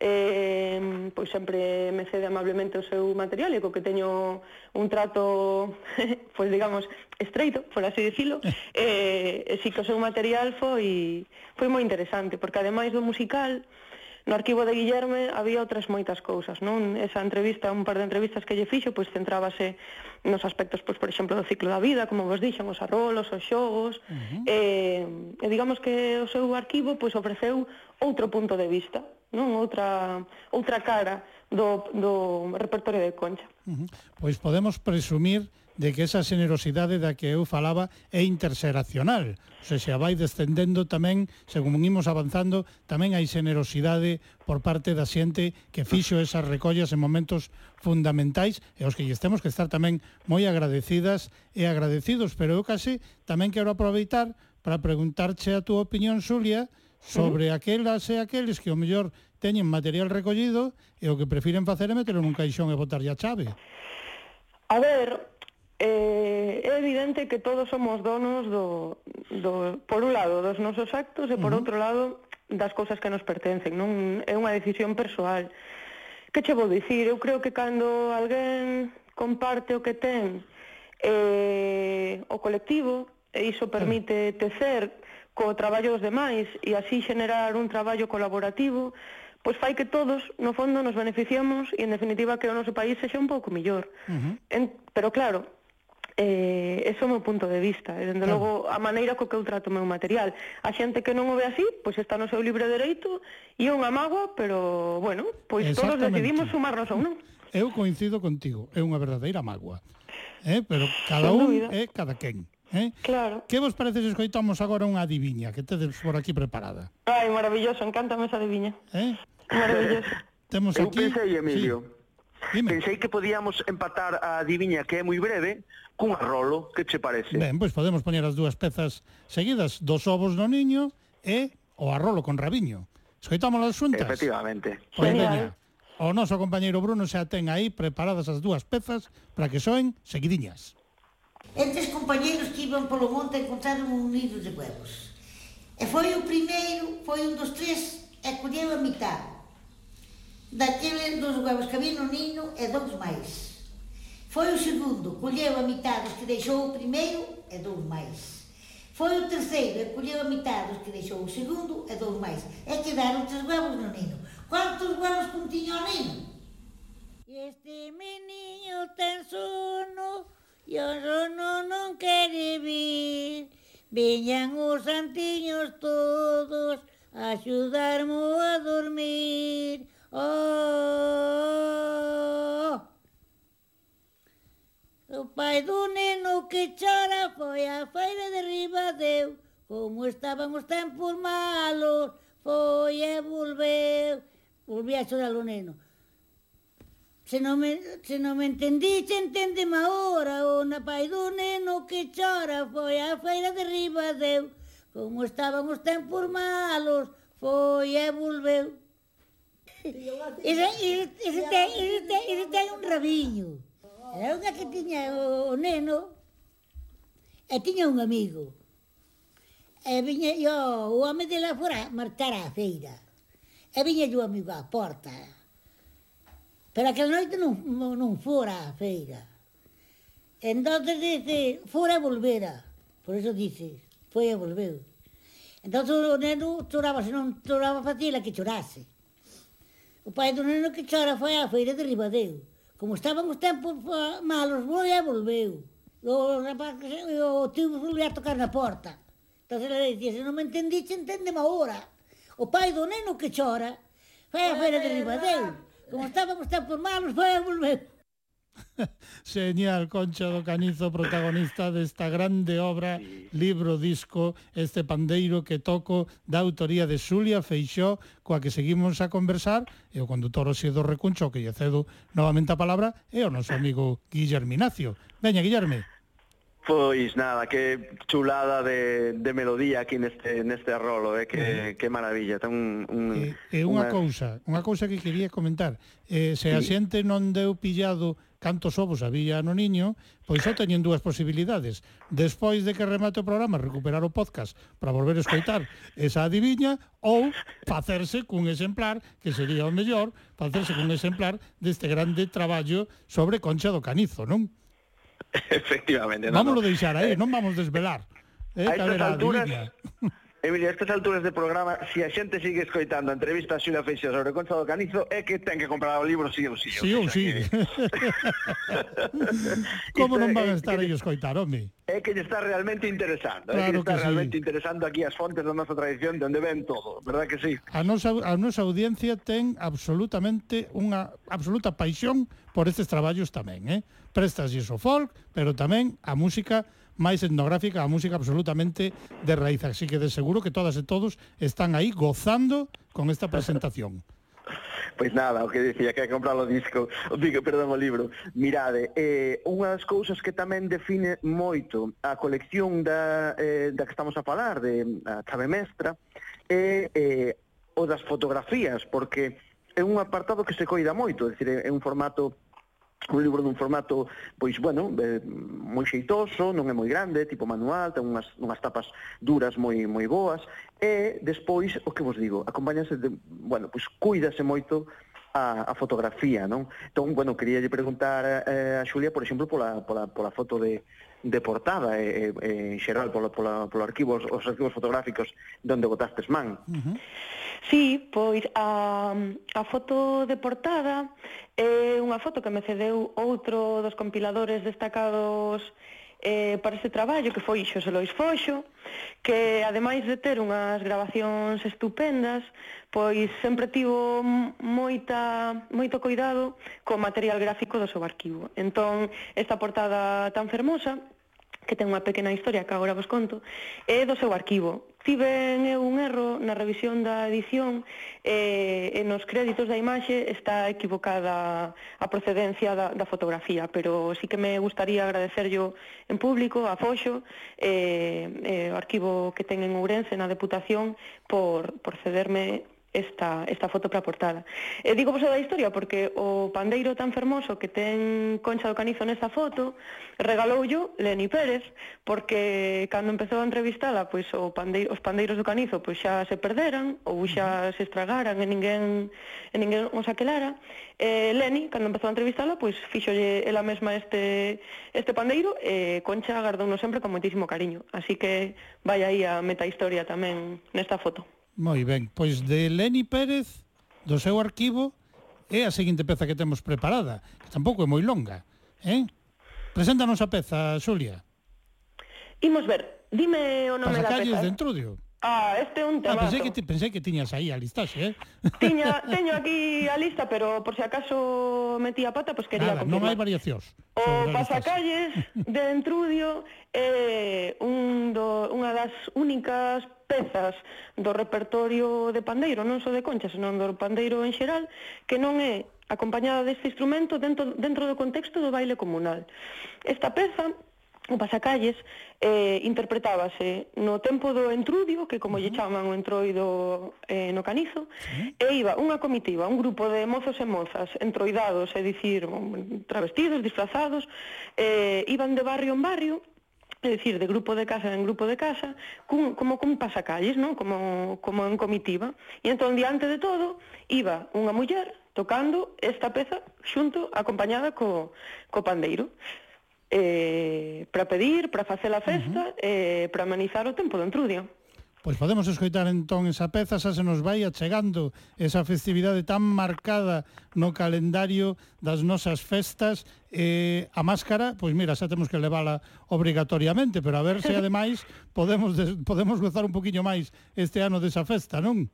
[SPEAKER 3] eh, pois sempre me cede amablemente o seu material e co que teño un trato, pois digamos, estreito, por así dicilo, eh, e si que o seu material foi, foi moi interesante, porque ademais do musical, no arquivo de Guillerme había outras moitas cousas, non? Esa entrevista, un par de entrevistas que lle fixo, pois centrábase nos aspectos, pois, por exemplo, do ciclo da vida, como vos dixen, os arrolos, os xogos, uh -huh. eh, e digamos que o seu arquivo pois ofreceu outro punto de vista, non? Outra, outra cara do, do repertorio de Concha.
[SPEAKER 1] Uh -huh. Pois podemos presumir de que esa generosidade da que eu falaba é interseracional. O sea, se vai descendendo tamén, según imos avanzando, tamén hai generosidade por parte da xente que fixo esas recollas en momentos fundamentais e os que lle temos que estar tamén moi agradecidas e agradecidos. Pero eu case tamén quero aproveitar para preguntarche a túa opinión, Xulia, sobre aquelas e aqueles que o mellor teñen material recollido e o que prefiren facer é meterlo nun caixón e botarlle a chave.
[SPEAKER 3] A ver, eh, é evidente que todos somos donos do, do por un lado dos nosos actos e por uh -huh. outro lado das cousas que nos pertencen, non é unha decisión persoal. Que che vou dicir? Eu creo que cando alguén comparte o que ten eh, o colectivo, e iso permite tecer co traballo dos demais e así generar un traballo colaborativo, pois fai que todos, no fondo, nos beneficiamos e, en definitiva, que o noso país sexa un pouco millor. Uh -huh. en, pero, claro, eh, eso é o meu punto de vista e dende logo a maneira co que eu trato o meu material a xente que non o ve así pois está no seu libre dereito e é unha mágoa pero bueno, pois todos decidimos sumarnos ou non
[SPEAKER 1] Eu coincido contigo, é unha verdadeira mágoa eh? pero cada un é cada quen Eh?
[SPEAKER 3] Claro.
[SPEAKER 1] Que vos parece se escoitamos agora unha adiviña que tedes por aquí preparada?
[SPEAKER 3] Ai, maravilloso, encántame esa adiviña. Eh? Maravilloso.
[SPEAKER 1] Temos aquí...
[SPEAKER 2] Eu pensei, Emilio, sí. Dime. pensei que podíamos empatar a adiviña que é moi breve, cun arrolo, que che parece?
[SPEAKER 1] Ben, pois podemos poñer as dúas pezas seguidas, dos ovos no niño e o arrolo con rabiño. Escoitamos as xuntas?
[SPEAKER 2] Efectivamente.
[SPEAKER 1] Pois veña, o noso compañeiro Bruno xa ten aí preparadas as dúas pezas para que soen seguidiñas.
[SPEAKER 4] Entre os compañeiros que iban polo monte encontraron un nido de huevos. E foi o primeiro, foi un dos tres, e colleu a mitad. Daquele dos huevos que había no niño e dous máis. Foi o segundo, colheu a metade dos que deixou o primeiro e dous mais. Foi o terceiro, e colheu a metade dos que deixou o segundo e dous mais. E quedaron três huevos no nino. Quantos huevos continha o nino? Este meniño ten sono e o sono non quere vir. Viñan os santiños todos a axudarmo a dormir. Oh, oh, oh. O pai do neno que chora foi a feira de Ribadeu, como estaban os tempos malos, foi e volveu. Volví a chorar o neno. Se non me, se non me entendiste, entendeme agora, o na pai do neno que chora foi a feira de Ribadeu, como estaban os tempos malos, foi e volveu. Ese, ese, ese, ese, ese, ese, ese, ese, Era unha que tiña o neno e tiña un amigo. E viña yo, o home de la fora marchar á feira. E viña o amigo á porta. Pero aquela noite non, non fora á feira. Entonces dice, fora e volvera. Por eso dice, foi e volveu. Entón o neno choraba, se non choraba facila que chorase. O pai do neno que chora foi á feira de Ribadeo. Como estaban os tempos malos, volveu, volveu. O rapaz, o tío volveu a tocar na porta. Entón ele dicía, se non me entendiche, entendeme agora. O pai do neno que chora, foi a feira de Ribadeu. Como estaban os tempos malos, foi e volveu.
[SPEAKER 1] Señal Concha do Canizo, protagonista desta grande obra, sí. libro, disco, este pandeiro que toco da autoría de Xulia Feixó, coa que seguimos a conversar, e o condutor Oxido Recuncho, que lle cedo novamente a palabra, é o noso amigo Guillermo Ignacio. Veña, Guillermo.
[SPEAKER 2] Pois nada, que chulada de, de melodía aquí neste, neste rolo, eh? que, eh, que maravilla. Ten un, un,
[SPEAKER 1] e, e unha, unha cousa, unha cousa que quería comentar. Eh, se
[SPEAKER 2] sí.
[SPEAKER 1] a xente non deu pillado cantos ovos había no niño, pois só teñen dúas posibilidades. Despois de que remate o programa, recuperar o podcast para volver a escoitar esa adiviña ou facerse cun exemplar, que sería o mellor, facerse cun exemplar deste grande traballo sobre Concha do Canizo, non?
[SPEAKER 2] Efectivamente. Non,
[SPEAKER 1] Vámonos
[SPEAKER 2] no.
[SPEAKER 1] deixar aí, non vamos desvelar. Eh,
[SPEAKER 2] a estas alturas, Emilio, a estas alturas de programa, se si a xente sigue escoitando a entrevista a Xulia Feixas sobre Concha do Canizo, é que ten que comprar o libro sí ou sí.
[SPEAKER 1] Sí ou sí.
[SPEAKER 2] Que...
[SPEAKER 1] Como non van a estar aí escoitar, home?
[SPEAKER 2] É que lle está realmente interesando. Claro é que está
[SPEAKER 1] que
[SPEAKER 2] realmente interesando aquí as fontes da nosa tradición, de onde ven todo, verdad que sí?
[SPEAKER 1] A nosa, a nosa audiencia ten absolutamente unha absoluta paixón por estes traballos tamén, eh? Prestas o folk, pero tamén a música máis etnográfica, a música absolutamente de raíz, así que de seguro que todas e todos están aí gozando con esta presentación.
[SPEAKER 2] Pois nada, o que dicía que hai que comprar o disco, o digo, perdón, o libro. Mirade, eh, unha das cousas que tamén define moito a colección da, eh, da que estamos a falar, de a chave mestra, é eh, o das fotografías, porque é un apartado que se coida moito, é, dicir, é un formato un libro dun formato pois bueno, eh, moi xeitoso, non é moi grande, tipo manual, ten unhas unhas tapas duras moi moi boas e despois o que vos digo, acompáñase de, bueno, pois cuídase moito a, a fotografía, non? Entón, bueno, quería lle preguntar eh, a Xulia, por exemplo, pola, pola, pola foto de, de portada e, eh, e, eh, eh, en xeral polo, polo, polo arquivos, os arquivos fotográficos donde botastes man. Uh -huh.
[SPEAKER 3] Sí, pois a, a foto de portada é unha foto que me cedeu outro dos compiladores destacados eh, para este traballo, que foi Xosé Lois Foxo, que ademais de ter unhas grabacións estupendas, pois sempre tivo moita, moito cuidado co material gráfico do seu arquivo. Entón, esta portada tan fermosa que ten unha pequena historia que agora vos conto, é do seu arquivo. Tiven eu un erro na revisión da edición e, e nos créditos da imaxe está equivocada a procedencia da, da fotografía, pero sí que me gustaría agradecerlo en público a Foxo e, e o arquivo que ten en Ourense na Deputación por, por cederme esta, esta foto para a portada. E digo vos da historia porque o pandeiro tan fermoso que ten Concha do Canizo nesta foto regalouyo Leni Pérez porque cando empezou a entrevistala pois o pandeiro, os pandeiros do Canizo pois xa se perderan ou xa se estragaran e ninguén, e ninguén os aquelara e Leni, cando empezou a entrevistala pois fixolle ela mesma este, este pandeiro e Concha agardouno sempre con moitísimo cariño así que vai aí a meta historia tamén nesta foto.
[SPEAKER 1] Moi ben, pois de Leni Pérez, do seu arquivo, é a seguinte peza que temos preparada, que tampouco é moi longa, eh? Preséntanos a peza, Xulia.
[SPEAKER 3] Imos ver, dime o nome
[SPEAKER 1] Pasacalles da
[SPEAKER 3] peza.
[SPEAKER 1] Pasacalles de Entrudio.
[SPEAKER 3] Ah, este é un
[SPEAKER 1] tema.
[SPEAKER 3] Ah,
[SPEAKER 1] pensei que, pensei que tiñas aí a listaxe, eh?
[SPEAKER 3] Tiña, teño aquí a lista, pero por se si acaso metí a pata, pois pues quería
[SPEAKER 1] Nada, confirmar. non hai variacións.
[SPEAKER 3] O pasacalles de Entrudio é eh, un do, unha das únicas pezas do repertorio de pandeiro, non só de concha, senón do pandeiro en xeral, que non é acompañada deste instrumento dentro, dentro do contexto do baile comunal. Esta peza o pasacalles eh, interpretábase no tempo do entrudio, que como lle chaman o entroido eh, no canizo, e iba unha comitiva, un grupo de mozos e mozas, entroidados, é dicir, travestidos, disfrazados, eh, iban de barrio en barrio, é dicir, de grupo de casa en grupo de casa, cun, como cun pasacalles, non? Como, como en comitiva. E entón, diante de todo, iba unha muller tocando esta peza xunto, acompañada co, co pandeiro eh, para pedir, para facer a festa uh -huh. e eh, para amenizar o tempo do entrudio.
[SPEAKER 1] Pois podemos escoitar entón esa peza, xa se nos vai achegando esa festividade tan marcada no calendario das nosas festas. Eh, a máscara, pois mira, xa temos que levala obrigatoriamente, pero a ver se ademais podemos, podemos gozar un poquinho máis este ano desa festa, non?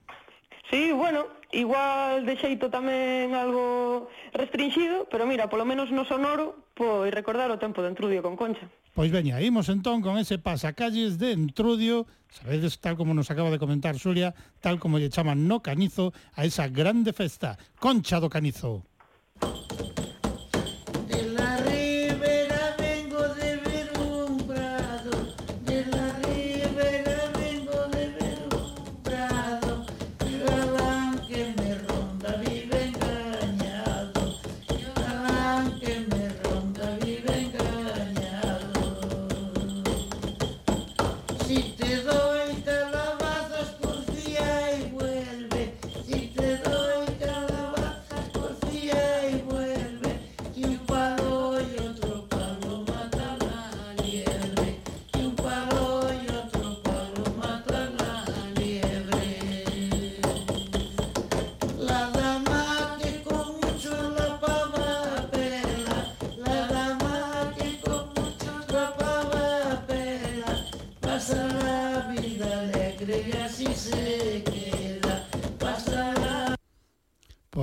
[SPEAKER 3] Sí, bueno, Igual de xeito tamén algo restringido, pero mira, polo menos no sonoro, pois recordar o tempo de Entrudio con Concha.
[SPEAKER 1] Pois veña, imos entón con ese pasacalles de Entrudio, sabedes tal como nos acaba de comentar Xulia, tal como lle chaman no canizo a esa grande festa, Concha do Canizo.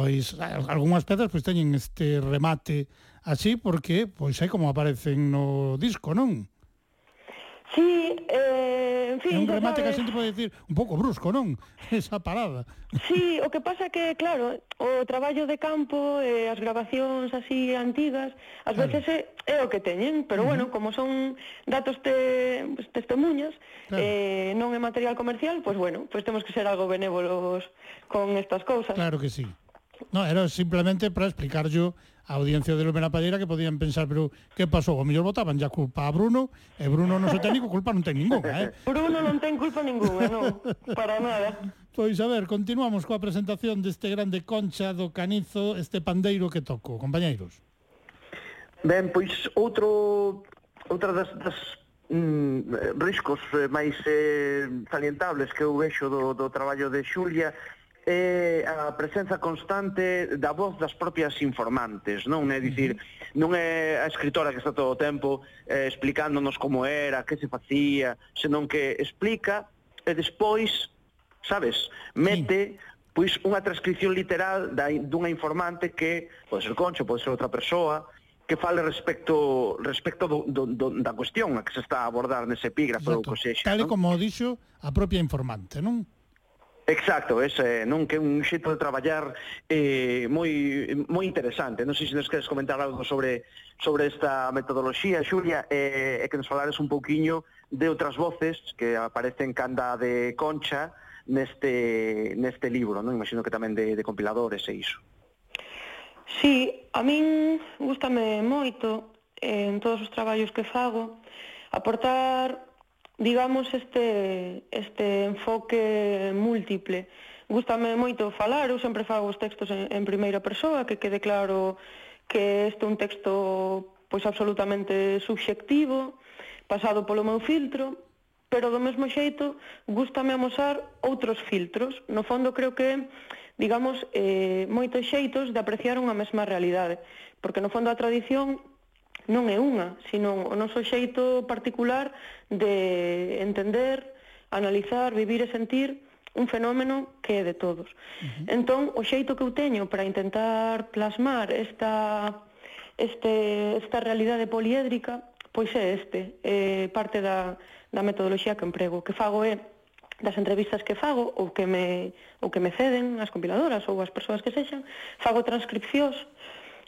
[SPEAKER 1] pois algunhas pedras pois teñen este remate así porque pois é como aparecen no disco, non?
[SPEAKER 3] Sí, eh, en fin...
[SPEAKER 1] É
[SPEAKER 3] un
[SPEAKER 1] remate sabes... que a xente pode dicir un pouco brusco, non? Esa parada.
[SPEAKER 3] Sí, o que pasa que, claro, o traballo de campo, eh, as grabacións así antigas, ás
[SPEAKER 1] claro.
[SPEAKER 3] veces é, é o que teñen, pero uh -huh. bueno, como son datos te, testemunhas,
[SPEAKER 1] claro.
[SPEAKER 3] eh, non é material comercial, pois pues bueno, pois pues temos que ser algo benévolos con estas cousas.
[SPEAKER 1] Claro que sí. No, era simplemente para explicarllo a audiencia de Lumena Palleira que podían pensar, pero que pasou? O mellor votaban ya culpa a Bruno, e Bruno non se técnico, culpa non ten ninguna, eh?
[SPEAKER 3] Bruno non ten culpa ninguna, non, para nada.
[SPEAKER 1] Pois a ver, continuamos coa presentación deste grande concha do canizo, este pandeiro que toco, compañeiros.
[SPEAKER 2] Ben, pois outro outra das, das mm, riscos eh, máis eh, salientables que eu vexo do, do traballo de Xulia é a presenza constante da voz das propias informantes, non? É dicir, non é a escritora que está todo o tempo eh, explicándonos como era, que se facía, senón que explica e despois, sabes, mete pois unha transcripción literal da, dunha informante que pode ser Concho, pode ser outra persoa, que fale respecto respecto do, do, do, da cuestión a que se está a abordar nese epígrafe ou cosexa.
[SPEAKER 1] Tal e como dixo a propia informante, non?
[SPEAKER 2] Exacto, ese eh, non que é un xeito de traballar eh, moi moi interesante. Non sei se nos queres comentar algo sobre sobre esta metodoloxía, Xulia, e eh, eh, que nos falares un pouquiño de outras voces que aparecen canda de Concha neste neste libro, non? Imagino que tamén de, de compiladores e iso.
[SPEAKER 3] Sí, a min gustame moito eh, en todos os traballos que fago aportar digamos, este, este enfoque múltiple. Gústame moito falar, eu sempre fago os textos en, en primeira persoa, que quede claro que este é un texto pois absolutamente subxectivo, pasado polo meu filtro, pero do mesmo xeito gústame amosar outros filtros. No fondo creo que digamos, eh, moitos xeitos de apreciar unha mesma realidade, porque no fondo a tradición non é unha, sino o noso xeito particular de entender, analizar, vivir e sentir un fenómeno que é de todos. Uh -huh. Entón, o xeito que eu teño para intentar plasmar esta, este, esta realidade poliédrica, pois é este, é parte da, da metodoloxía que emprego. que fago é das entrevistas que fago ou que me, ou que me ceden as compiladoras ou as persoas que sexan, fago transcripcións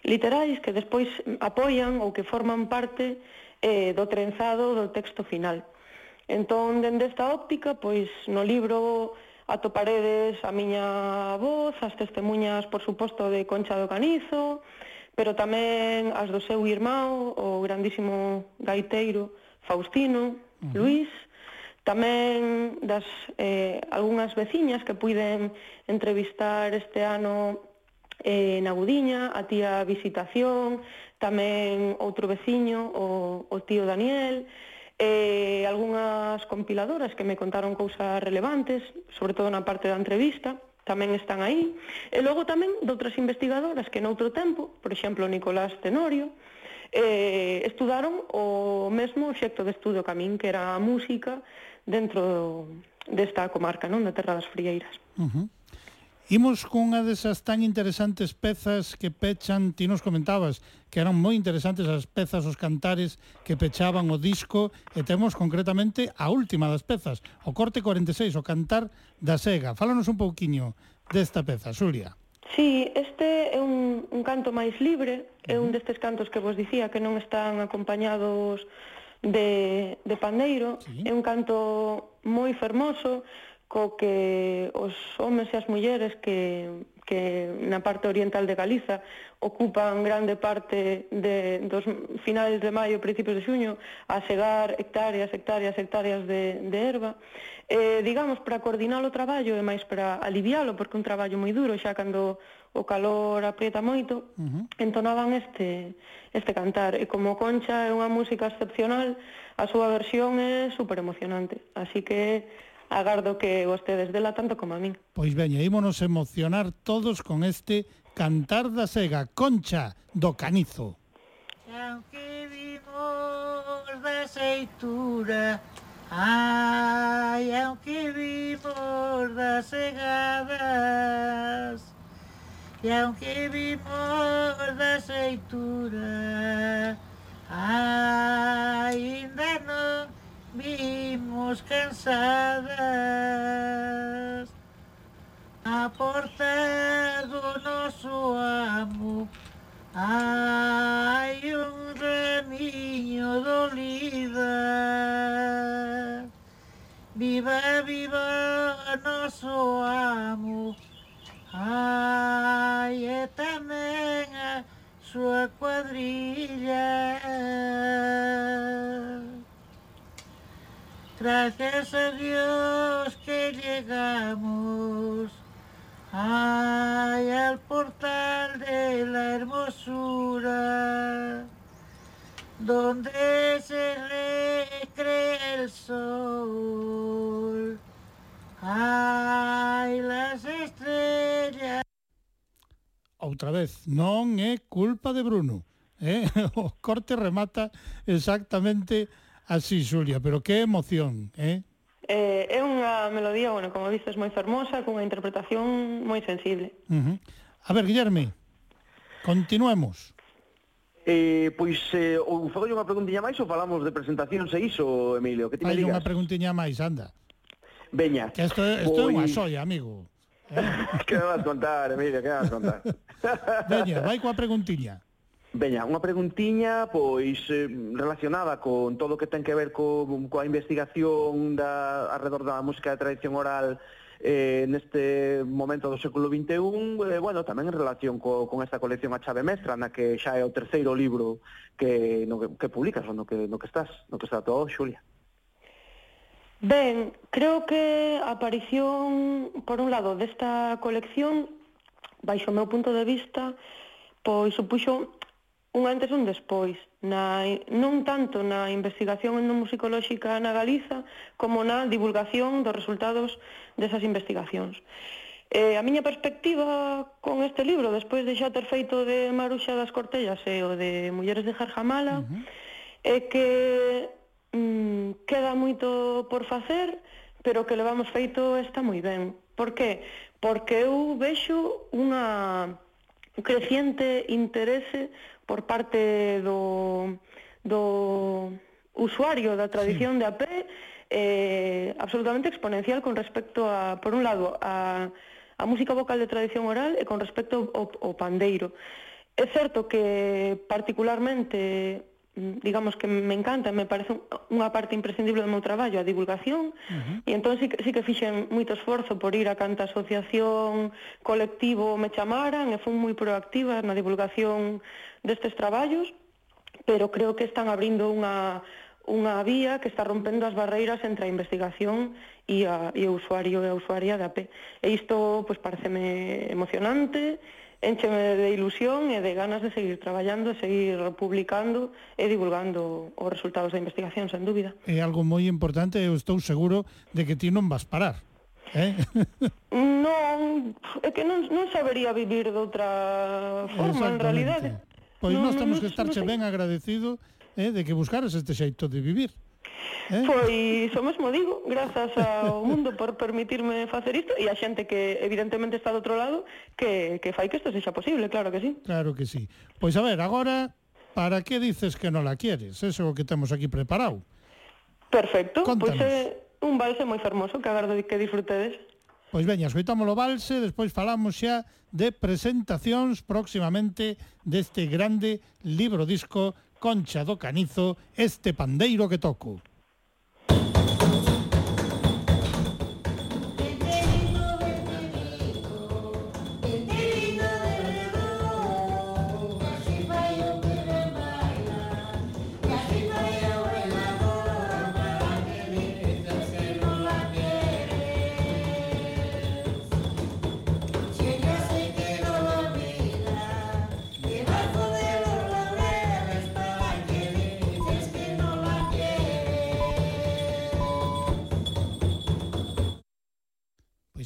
[SPEAKER 3] literais que despois apoian ou que forman parte eh, do trenzado do texto final. Entón, dende esta óptica, pois no libro atoparedes a miña voz, as testemunhas, por suposto, de Concha do Canizo, pero tamén as do seu irmão, o grandísimo gaiteiro Faustino, uh -huh. Luís, tamén das eh, algunhas veciñas que puiden entrevistar este ano eh, na Gudiña, a tía Visitación, tamén outro veciño, o, o tío Daniel, eh, algunhas compiladoras que me contaron cousas relevantes, sobre todo na parte da entrevista, tamén están aí, e logo tamén doutras investigadoras que noutro tempo, por exemplo, Nicolás Tenorio, eh, estudaron o mesmo xecto de estudo que a min, que era a música dentro desta comarca, non, da Terra das Frieiras.
[SPEAKER 1] Uh -huh. Imos cunha desas tan interesantes pezas que pechan, ti nos comentabas, que eran moi interesantes as pezas, os cantares que pechaban o disco, e temos concretamente a última das pezas, o corte 46, o cantar da sega. Fálanos un pouquiño desta peza, Xulia.
[SPEAKER 3] Sí, este é un, un canto máis libre, é un destes cantos que vos dicía que non están acompañados de, de pandeiro, sí. é un canto moi fermoso, co que os homes e as mulleres que, que na parte oriental de Galiza ocupan grande parte de, dos finales de maio, principios de xuño, a segar hectáreas, hectáreas, hectáreas de, de erva. Eh, digamos, para coordinar o traballo e máis para alivialo, porque é un traballo moi duro, xa cando o calor aprieta moito, uh -huh. entonaban este, este cantar. E como Concha é unha música excepcional, a súa versión é super emocionante. Así que agardo que vostedes dela tanto como a min.
[SPEAKER 1] Pois veña, ímonos emocionar todos con este Cantar da Sega, Concha do Canizo.
[SPEAKER 4] Aunque vimos da seitura, ai, aunque vimos das segadas, e aunque vimos da seitura, ai, ainda non vimos cansadas. A porta do noso amo. Hai un ramiño dolida. Viva viva noso amo. Hai e tamén a súa cuadrilla. Gracias a Dios que llegamos ay, al portal de la hermosura, donde se recrea el sol. Ay, las estrellas.
[SPEAKER 1] Outra vez, non é culpa de Bruno. Eh? O corte remata exactamente así, Xulia, pero que emoción, eh?
[SPEAKER 3] Eh, é unha melodía, bueno, como dices, moi fermosa, cunha interpretación moi sensible.
[SPEAKER 1] Uh -huh. A ver, Guillerme, continuemos.
[SPEAKER 2] Eh, pois, eh, ou fago unha preguntiña máis ou falamos de presentacións e iso, Emilio? Que ti me
[SPEAKER 1] Hai
[SPEAKER 2] digas?
[SPEAKER 1] unha preguntiña máis, anda.
[SPEAKER 2] Veña.
[SPEAKER 1] Que isto, isto é unha pois- xoia, amigo.
[SPEAKER 2] Eh? que me vas contar, Emilio, que me vas contar?
[SPEAKER 1] Veña, vai coa preguntiña.
[SPEAKER 2] Veña, unha preguntiña pois eh, relacionada con todo o que ten que ver co, coa investigación da, alrededor da música de tradición oral eh, neste momento do século XXI, eh, bueno, tamén en relación co, con esta colección A Chave Mestra, na que xa é o terceiro libro que, no, que, que publicas, no que, no que estás, no que está todo, Xulia.
[SPEAKER 3] Ben, creo que a aparición, por un lado, desta colección, baixo o meu punto de vista, pois supuxo un antes e un despois, na, non tanto na investigación endomusicolóxica na Galiza, como na divulgación dos resultados desas investigacións. Eh, a miña perspectiva con este libro, despois de xa ter feito de Maruxa das Cortellas e o de Mulleres de Jarjamala, uh -huh. é que mm, queda moito por facer, pero que levamos feito está moi ben. Por que? Porque eu vexo unha creciente interese por parte do, do usuario da tradición sí. de AP pé eh, absolutamente exponencial con respecto a, por un lado, a, a música vocal de tradición oral e con respecto ao, ao pandeiro. É certo que particularmente digamos que me encanta, me parece unha parte imprescindible do meu traballo, a divulgación, uh -huh. e entón sí, sí que fixen moito esforzo por ir a canta asociación, colectivo me chamaran, e fui moi proactiva na divulgación destes traballos, pero creo que están abrindo unha unha vía que está rompendo as barreiras entre a investigación e, a, e o usuario e a usuaria da AP. E isto, pois, pareceme emocionante, encheme de ilusión e de ganas de seguir traballando, seguir publicando e divulgando os resultados da investigación, sen dúbida.
[SPEAKER 1] É algo moi importante eu estou seguro de que ti non vas parar. Eh?
[SPEAKER 3] non, é que non, non sabería vivir de outra forma, en realidade.
[SPEAKER 1] Pois non, nós temos que estarche ben agradecido eh, de que buscaras este xeito de vivir.
[SPEAKER 3] Eh? Pois o mesmo digo, grazas ao mundo por permitirme facer isto e a xente que evidentemente está do outro lado que, que fai que isto sexa posible, claro que sí.
[SPEAKER 1] Claro que sí. Pois a ver, agora, para que dices que non la quieres? Eso que temos aquí preparado.
[SPEAKER 3] Perfecto.
[SPEAKER 1] Contanos.
[SPEAKER 3] Pois é un valse moi fermoso que agardo que disfrutedes.
[SPEAKER 1] Pois veña, escoitamos o valse, despois falamos xa de presentacións próximamente deste grande libro disco Concha do Canizo, este pandeiro que toco.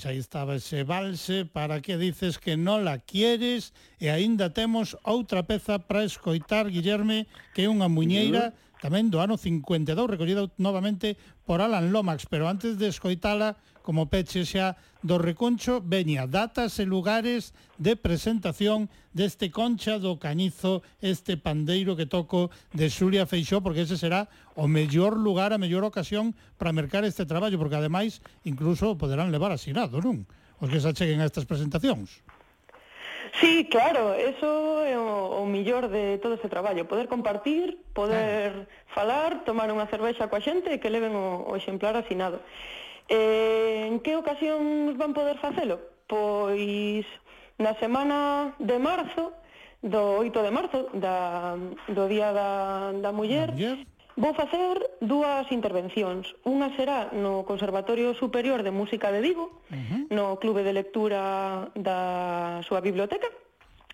[SPEAKER 1] Pois aí estaba ese valse, para que dices que non la quieres? E aínda temos outra peza para escoitar, Guillerme, que é unha muñeira tamén do ano 52, recollida novamente por Alan Lomax, pero antes de escoitala, como peche xa do Reconcho, veña datas e lugares de presentación deste Concha do Cañizo, este pandeiro que toco de Xulia Feixó, porque ese será o mellor lugar, a mellor ocasión para mercar este traballo, porque ademais incluso poderán levar asinado, non? Os que se acheguen a estas presentacións.
[SPEAKER 3] Sí, claro, eso é o, o millor de todo ese traballo, poder compartir, poder falar, tomar unha cervexa coa xente e que leven o, o exemplar asinado. Eh, en que ocasións van poder facelo? Pois na semana de marzo, do 8 de marzo, da, do Día da, da Muller,
[SPEAKER 1] da muller
[SPEAKER 3] Vou facer dúas intervencións. Unha será no Conservatorio Superior de Música de Vigo, uh -huh. no Clube de Lectura da súa biblioteca,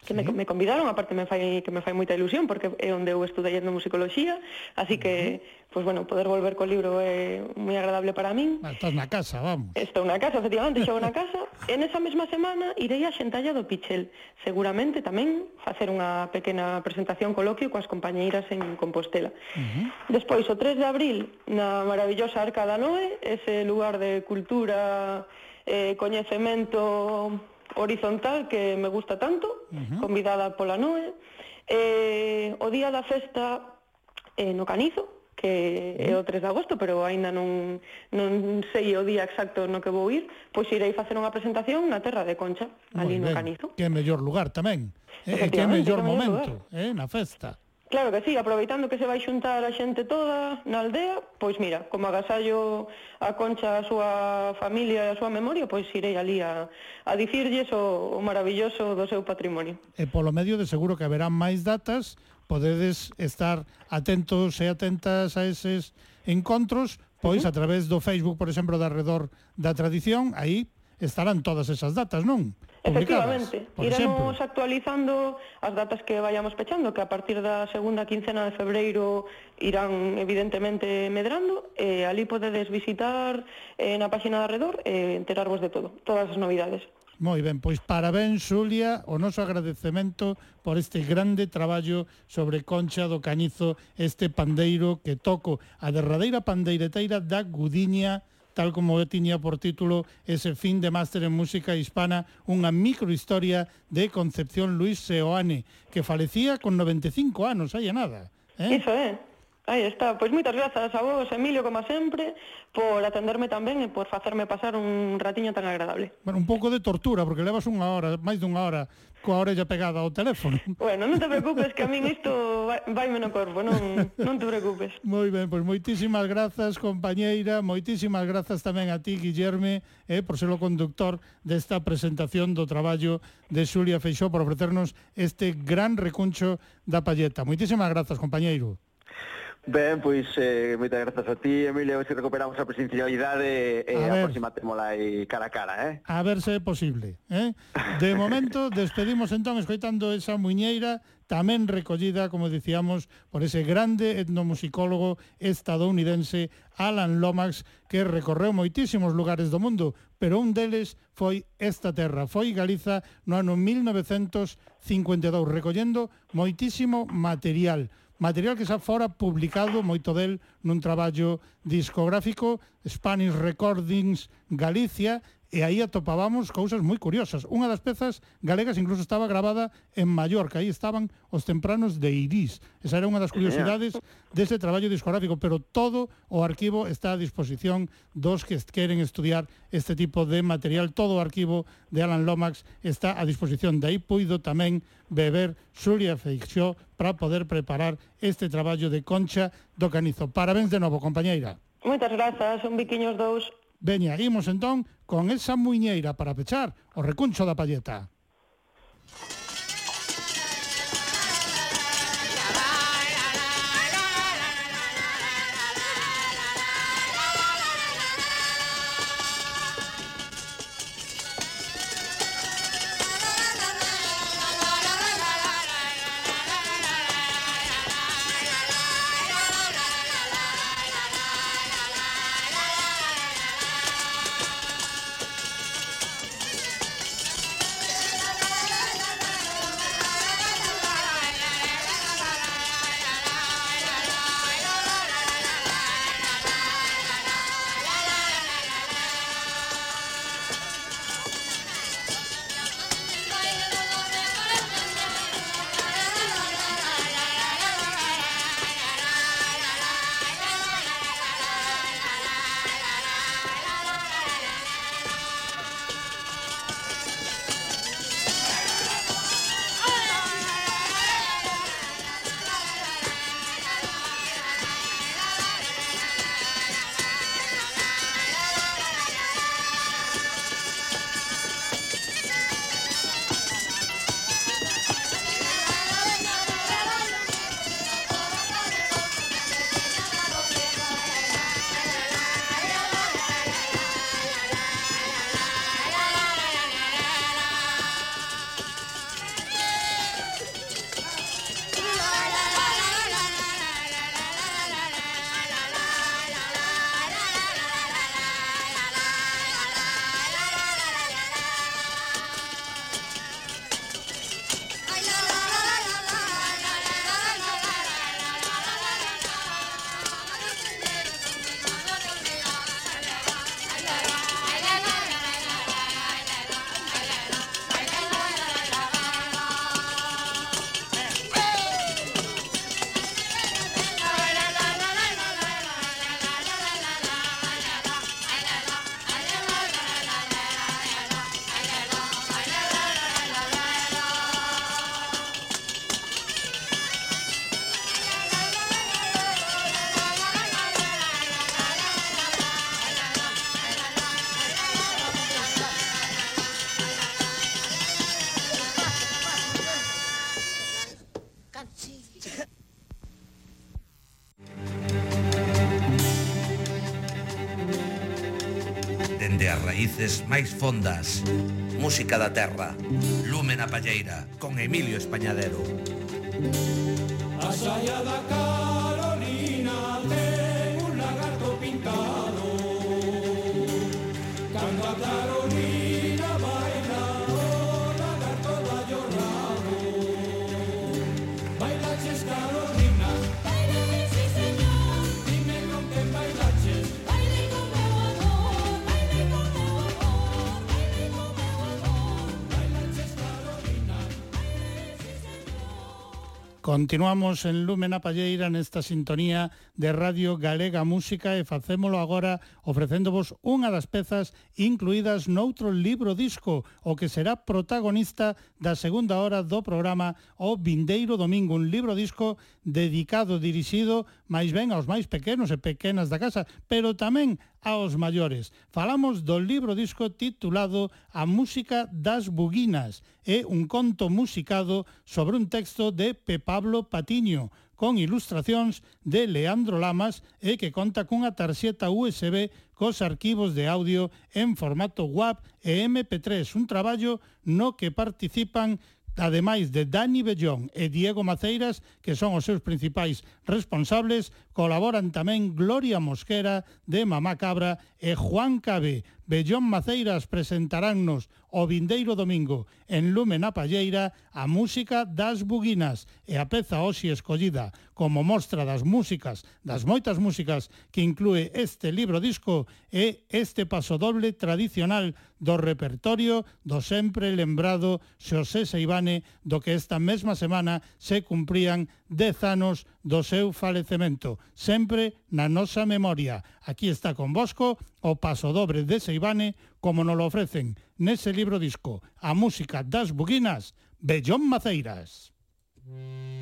[SPEAKER 3] que me, me convidaron, aparte me fai, que me fai moita ilusión, porque é onde eu estudei en musicoloxía, así que, uh -huh. pues bueno, poder volver co libro é moi agradable para min.
[SPEAKER 1] Ah, estás na casa, vamos.
[SPEAKER 3] Estou na casa, efectivamente, chego na casa. En esa mesma semana irei a Xentalla do Pichel, seguramente tamén facer unha pequena presentación coloquio coas compañeiras en Compostela. Uh -huh. Despois, o 3 de abril, na maravillosa Arca da Noé, ese lugar de cultura, eh, coñecemento horizontal que me gusta tanto, uh -huh. convidada pola Noe. Eh, o día da festa eh, no Canizo, que é o 3 de agosto, pero aínda non, non sei o día exacto no que vou ir, pois irei facer unha presentación na Terra de Concha, ali no
[SPEAKER 1] ben.
[SPEAKER 3] Canizo.
[SPEAKER 1] Que é mellor lugar tamén, eh, que
[SPEAKER 3] é
[SPEAKER 1] mellor momento, eh, na festa.
[SPEAKER 3] Claro que sí, aproveitando que se vai xuntar a xente toda na aldea, pois mira, como agasallo a Concha a súa familia e a súa memoria, pois irei ali a, a dicirlles o, o maravilloso do seu patrimonio.
[SPEAKER 1] E polo medio de seguro que haberán máis datas, podedes estar atentos e atentas a eses encontros, pois uh -huh. a través do Facebook, por exemplo, da Redor da Tradición, aí estarán todas esas datas, non?
[SPEAKER 3] Efectivamente, iremos actualizando as datas que vayamos pechando, que a partir da segunda quincena de febreiro irán evidentemente medrando, e eh, ali podedes visitar eh, na página de arredor e eh, enterarvos de todo, todas as novidades.
[SPEAKER 1] Moi ben, pois parabéns, Xulia, o noso agradecemento por este grande traballo sobre Concha do Cañizo, este pandeiro que toco, a derradeira pandeireteira da Gudiña, tal como tiña por título ese fin de máster en música hispana, unha microhistoria de Concepción Luis Seoane, que falecía con 95 anos, hai nada. Eh?
[SPEAKER 3] Iso é. Eh? Aí está, pois moitas grazas a vos, Emilio, como sempre, por atenderme tamén e por facerme pasar un ratiño tan agradable.
[SPEAKER 1] Bueno, un pouco de tortura, porque levas unha hora, máis dunha hora, coa orella pegada ao teléfono.
[SPEAKER 3] Bueno, non te preocupes, que a min isto vaime no corpo, non, non te preocupes.
[SPEAKER 1] Moi ben, pois moitísimas grazas, compañeira, moitísimas grazas tamén a ti, Guillerme, eh, por ser o conductor desta presentación do traballo de Xulia Feixó por ofrecernos este gran recuncho da palleta. Moitísimas grazas, compañeiro.
[SPEAKER 2] Ben, pois, eh, moitas grazas a ti, Emilio, a ver se recuperamos a presencialidade e
[SPEAKER 1] eh,
[SPEAKER 2] a aproximatémola aí cara a cara, eh?
[SPEAKER 1] A ver se é posible, eh? De momento, despedimos entón escoitando esa muñeira tamén recollida, como dicíamos, por ese grande etnomusicólogo estadounidense Alan Lomax, que recorreu moitísimos lugares do mundo, pero un deles foi esta terra, foi Galiza no ano 1952, recollendo moitísimo material, material que xa fora publicado moito del nun traballo discográfico Spanish Recordings Galicia e aí atopábamos cousas moi curiosas. Unha das pezas galegas incluso estaba grabada en Mallorca, aí estaban os tempranos de Iris. Esa era unha das curiosidades deste traballo discográfico, pero todo o arquivo está a disposición dos que queren estudiar este tipo de material. Todo o arquivo de Alan Lomax está a disposición. De aí puido tamén beber Xulia Feixó para poder preparar este traballo de Concha do Canizo. Parabéns de novo, compañeira.
[SPEAKER 3] Moitas grazas, un biquiños dous.
[SPEAKER 1] Veña, imos entón con esa muiñeira para pechar o recuncho da palleta.
[SPEAKER 5] fondas. Música da terra. Lume na palleira Con Emilio Españadero.
[SPEAKER 1] Continuamos en Lúmena Palleira nesta sintonía de Radio Galega Música e facémolo agora ofrecéndovos unha das pezas incluídas noutro libro disco o que será protagonista da segunda hora do programa o Vindeiro Domingo, un libro disco dedicado, dirixido máis ben aos máis pequenos e pequenas da casa, pero tamén aos maiores. Falamos do libro disco titulado A música das buguinas é un conto musicado sobre un texto de Pe Pablo Patiño, con ilustracións de Leandro Lamas e que conta cunha tarxeta USB cos arquivos de audio en formato WAV e MP3, un traballo no que participan ademais de Dani Bellón e Diego Maceiras, que son os seus principais responsables, colaboran tamén Gloria Mosquera de Mamá Cabra e Juan Cabé. Bellón Maceiras presentarannos o vindeiro domingo en Lumen a Palleira a música das buguinas e a peza hoxe escollida como mostra das músicas, das moitas músicas que inclúe este libro disco e este pasodoble tradicional do repertorio do sempre lembrado Xosé Seibane do que esta mesma semana se cumprían dez anos do seu falecemento, sempre na nosa memoria. Aquí está con Bosco o paso dobre de Seibane, como nos lo ofrecen nese libro disco, a música das buguinas, Bellón Maceiras. Mm.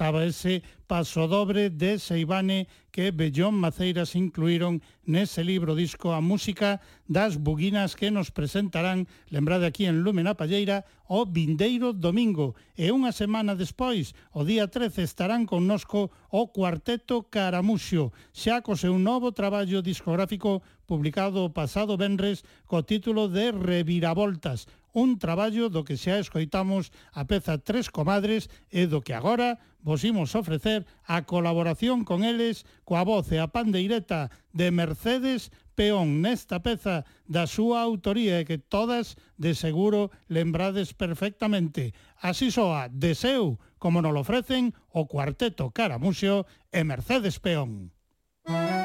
[SPEAKER 1] Estaba ese paso dobre de Seibane que Bellón Maceiras incluíron nese libro disco a música das buguinas que nos presentarán, lembrade aquí en Lumen a Palleira, o vindeiro domingo. E unha semana despois, o día 13, estarán connosco o Cuarteto Caramuxio, xa co seu novo traballo discográfico publicado o pasado venres co título de Reviravoltas, un traballo do que xa escoitamos a peza Tres Comadres e do que agora vos imos ofrecer a colaboración con eles coa voz e a pandeireta de Mercedes Peón nesta peza da súa autoría e que todas de seguro lembrades perfectamente. Así soa Deseu, como nos lo ofrecen o Cuarteto Caramusio e Mercedes Peón.
[SPEAKER 6] Música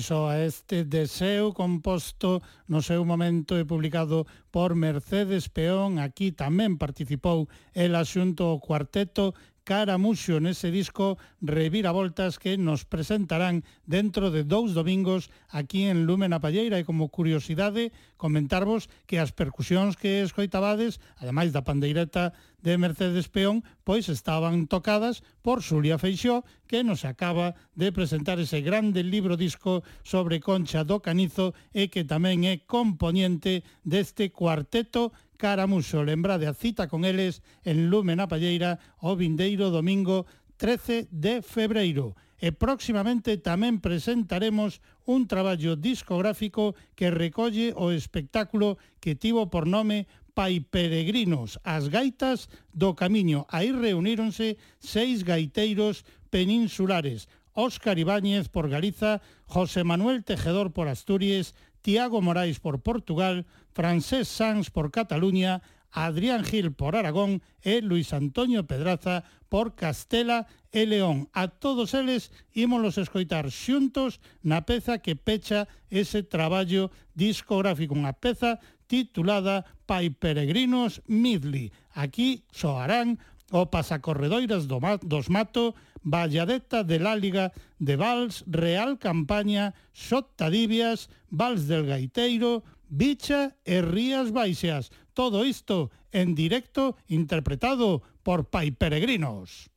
[SPEAKER 7] Só a
[SPEAKER 1] este deseo composto no seu momento e publicado por Mercedes Peón, aquí tamén participou ela xunto ao cuarteto Caramuxo nese disco Reviravoltas que nos presentarán dentro de dous domingos aquí en Lúmena Palleira. E como curiosidade comentarvos que as percusións que escoitabades, ademais da pandeireta de Mercedes Peón, pois estaban tocadas por Xulia Feixó, que nos acaba de presentar ese grande libro disco sobre Concha do Canizo e que tamén é componente deste cuarteto Caramuso. Lembrade a cita con eles en Lume na Palleira o vindeiro domingo 13 de febreiro. E próximamente tamén presentaremos un traballo discográfico que recolle o espectáculo que tivo por nome Pai Peregrinos, as gaitas do camiño. Aí reuníronse seis gaiteiros peninsulares. Óscar Ibáñez por Galiza, José Manuel Tejedor por Asturias, Tiago Morais por Portugal, Francés Sanz por Cataluña, Adrián Gil por Aragón e Luis Antonio Pedraza por Castela e León. A todos eles ímonos escoitar xuntos na peza que pecha ese traballo discográfico, unha peza titulada Pai Peregrinos Midli. Aquí soarán o Pasacorredoiras do dos Mato, Valladeta de Láliga de Vals, Real Campaña, Sotadivias, Vals del Gaiteiro, Bicha e Rías Baixas. Todo isto en directo interpretado por Pai Peregrinos.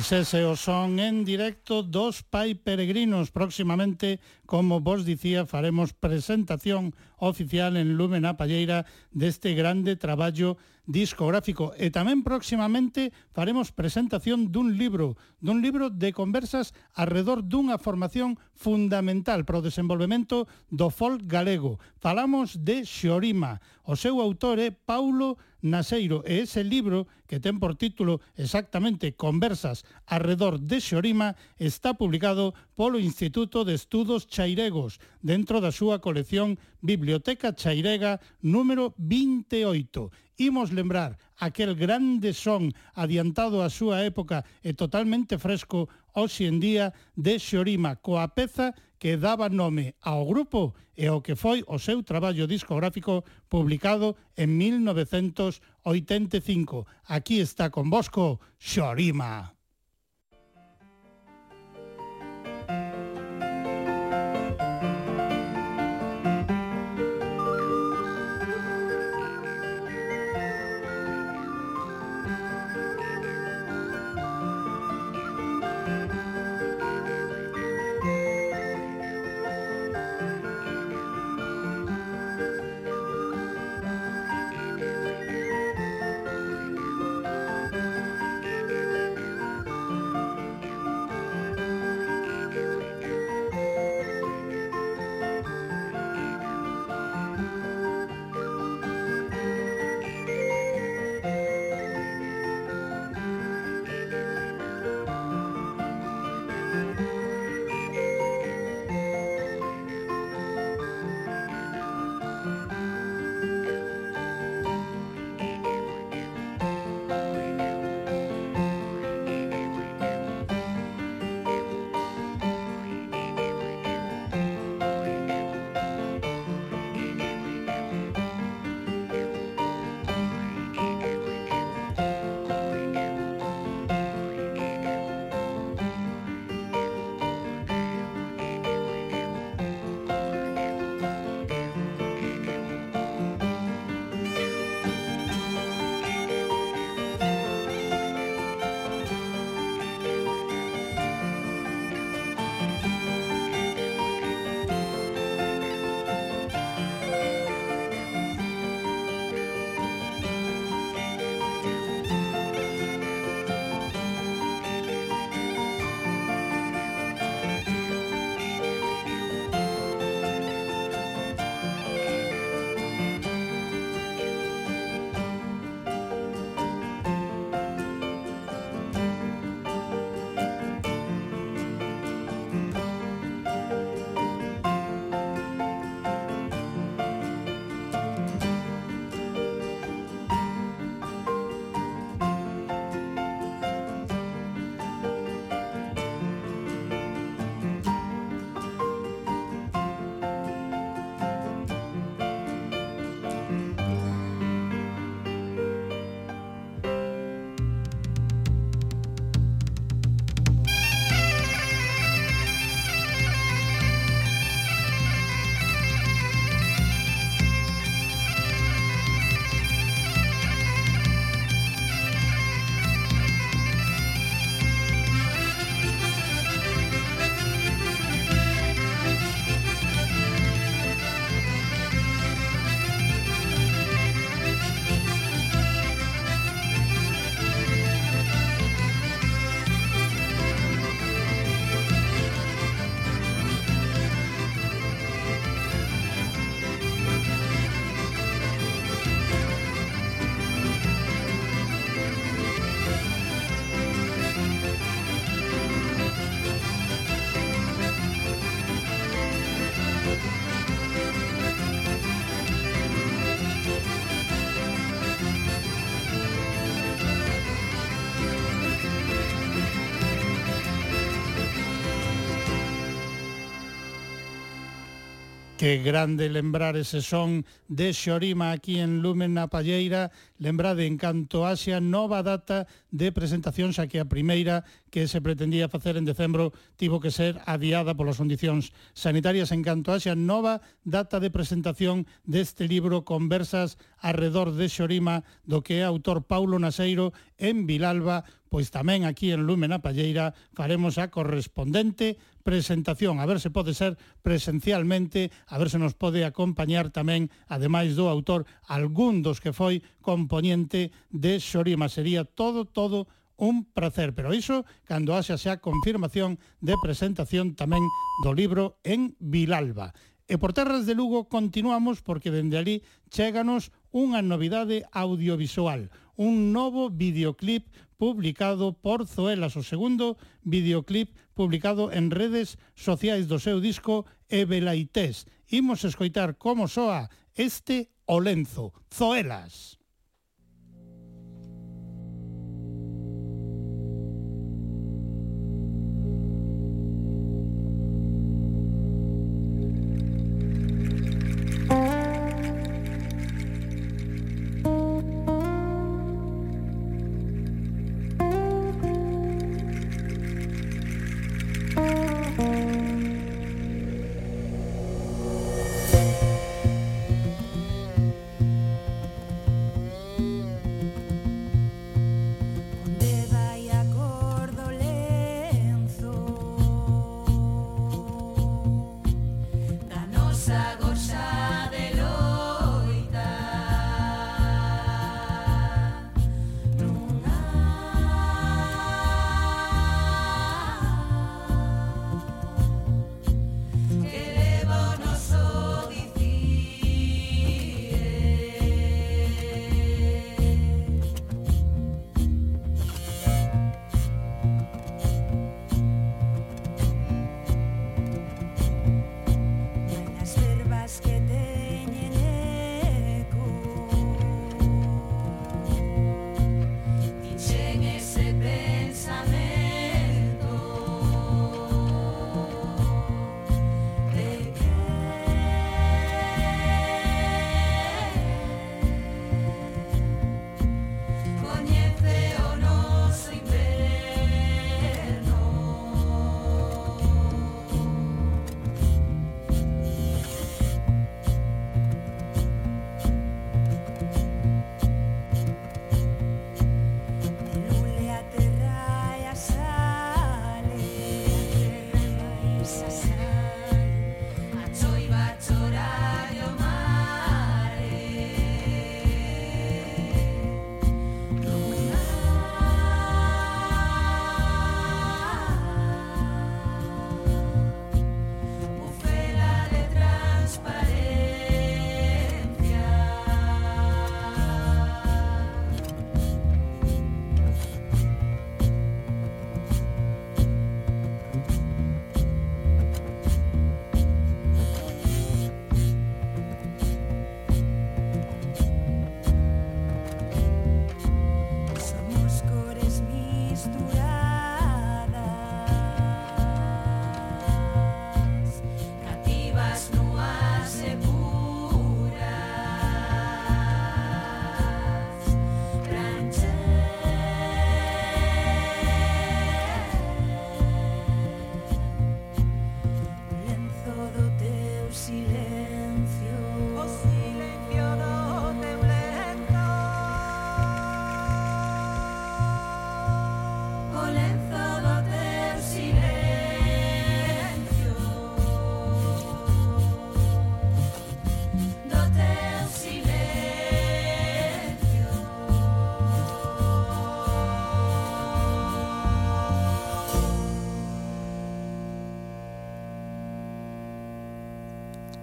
[SPEAKER 1] O son en directo dos Pai Peregrinos. Próximamente, Como vos dicía, faremos presentación oficial en Lumen a Palleira deste grande traballo discográfico e tamén próximamente faremos presentación dun libro, dun libro de conversas arredor dunha formación fundamental para o desenvolvemento do folk galego. Falamos de Xorima. O seu autor é Paulo Naseiro e ese libro que ten por título exactamente Conversas arredor de Xorima está publicado polo Instituto de Estudos Chairegos dentro da súa colección Biblioteca Chairega número 28. Imos lembrar aquel grande son adiantado á súa época e totalmente fresco hoxe en día de Xorima coa peza que daba nome ao grupo e ao que foi o seu traballo discográfico publicado en 1985. Aquí está con Bosco Xorima. Que grande lembrar ese son de Xorima aquí en Lumen na Palleira. Lembrade en canto Asia nova data de presentación, xa que a primeira que se pretendía facer en decembro tivo que ser adiada polas condicións sanitarias en canto Asia nova data de presentación deste libro Conversas arredor de Xorima do que é autor Paulo Naseiro en Vilalba, pois tamén aquí en Lumen na Palleira faremos a correspondente presentación, a ver se pode ser presencialmente, a ver se nos pode acompañar tamén, ademais do autor, algún dos que foi componente de Xorima. Sería todo, todo un placer, pero iso cando haxa xa confirmación de presentación tamén do libro en Vilalba. E por terras de Lugo continuamos porque dende ali chéganos unha novidade audiovisual, un novo videoclip publicado por Zoelas, o segundo videoclip publicado en redes sociais do seu disco Ebelaités. Imos escoitar como soa este Olenzo, Zoelas.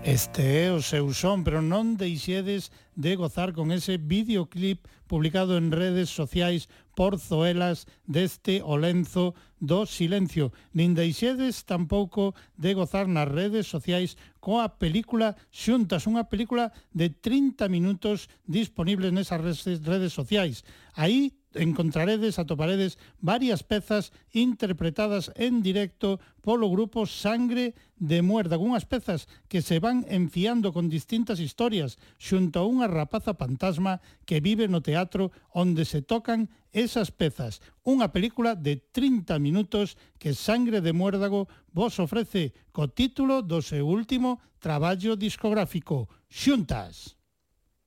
[SPEAKER 1] Este é o seu son, pero non deixedes de gozar con ese videoclip publicado en redes sociais por Zoelas deste Olenzo do Silencio. Nin deixedes tampouco de gozar nas redes sociais coa película Xuntas, unha película de 30 minutos disponible nesas redes sociais. Aí encontraredes, atoparedes varias pezas interpretadas en directo polo grupo Sangre de Muerda, algunhas pezas que se van enfiando con distintas historias xunto a unha rapaza fantasma que vive no teatro onde se tocan esas pezas. Unha película de 30 minutos que Sangre de Muérdago vos ofrece co título do seu último traballo discográfico, Xuntas.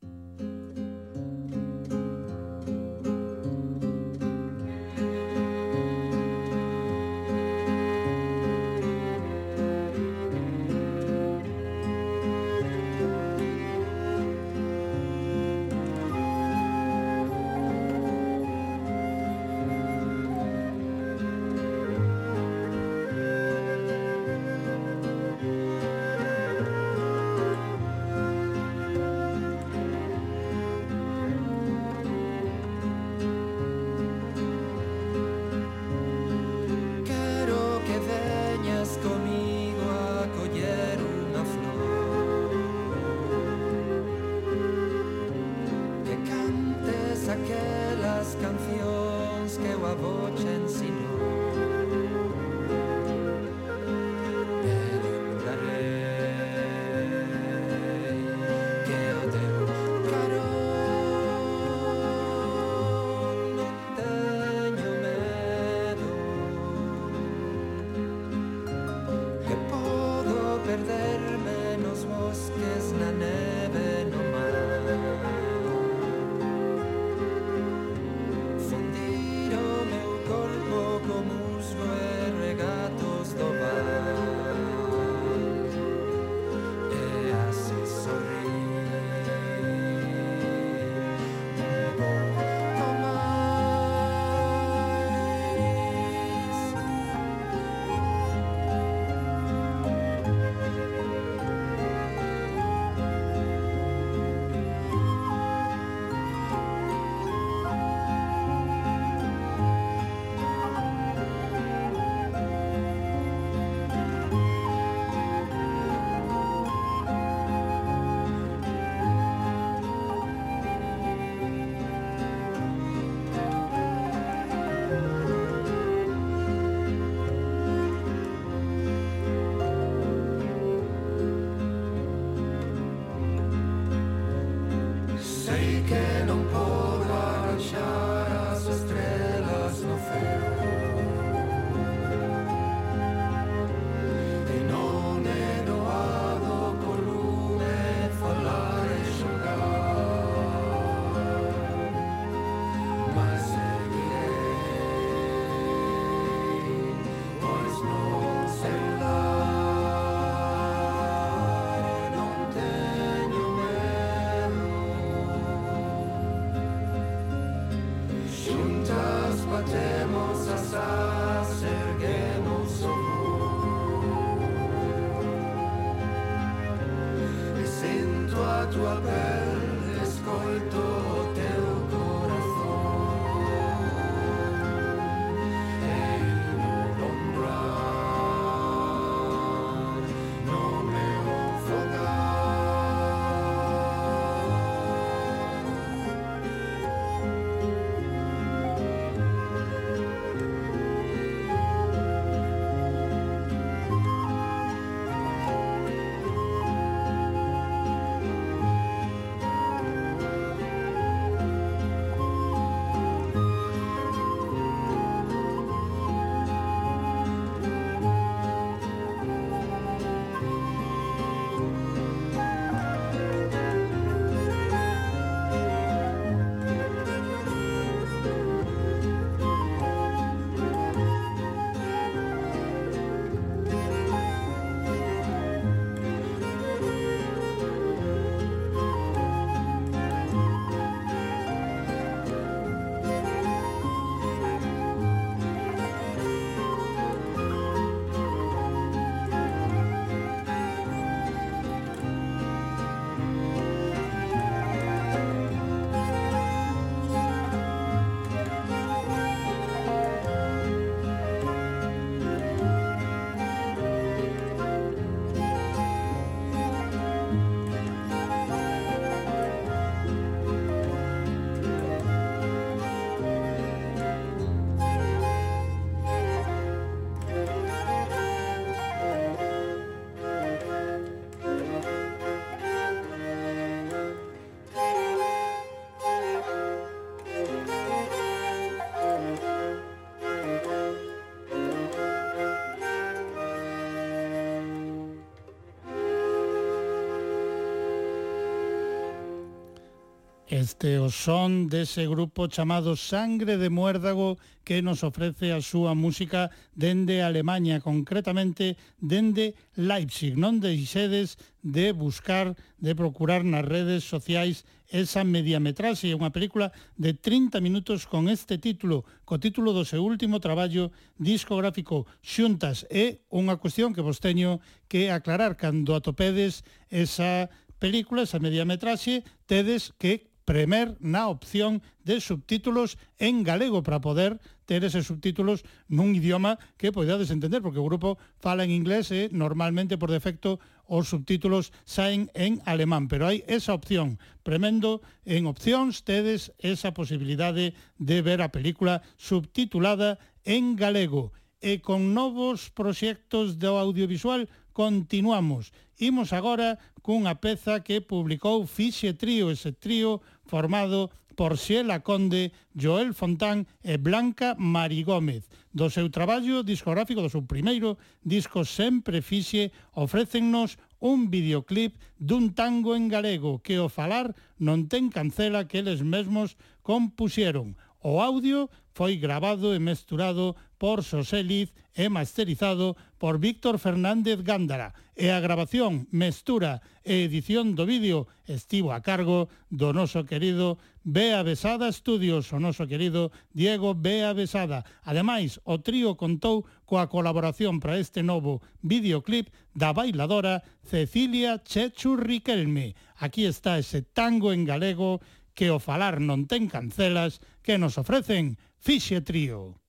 [SPEAKER 8] Xuntas. Tuo pelle, ascolto
[SPEAKER 1] Este o son dese grupo chamado Sangre de Muérdago que nos ofrece a súa música dende Alemanha, concretamente dende Leipzig. Non deixedes de buscar, de procurar nas redes sociais esa mediametraxe, unha película de 30 minutos con este título, co título do seu último traballo discográfico Xuntas. É unha cuestión que vos teño que aclarar cando atopedes esa película, esa mediametraxe, tedes que premer na opción de subtítulos en galego para poder ter eses subtítulos nun idioma que podades entender, porque o grupo fala en inglés e normalmente por defecto os subtítulos saen en alemán, pero hai esa opción. Premendo en opcións tedes esa posibilidade de ver a película subtitulada en galego e con novos proxectos do audiovisual continuamos. Imos agora cunha peza que publicou Fixe Trío, ese trío formado por Xela Conde, Joel Fontán e Blanca Mari Gómez. Do seu traballo discográfico do seu primeiro disco Sempre Fixe ofrécennos un videoclip dun tango en galego que o falar non ten cancela que eles mesmos compuxeron. O audio foi grabado e mesturado por Xosé Liz e masterizado por Víctor Fernández Gándara. E a grabación, mestura e edición do vídeo estivo a cargo do noso querido Bea Besada Estudios, o noso querido Diego Bea Besada. Ademais, o trío contou coa colaboración para este novo videoclip da bailadora Cecilia Chechu Riquelme. Aquí está ese tango en galego que o falar non ten cancelas que nos ofrecen Fixe Trío.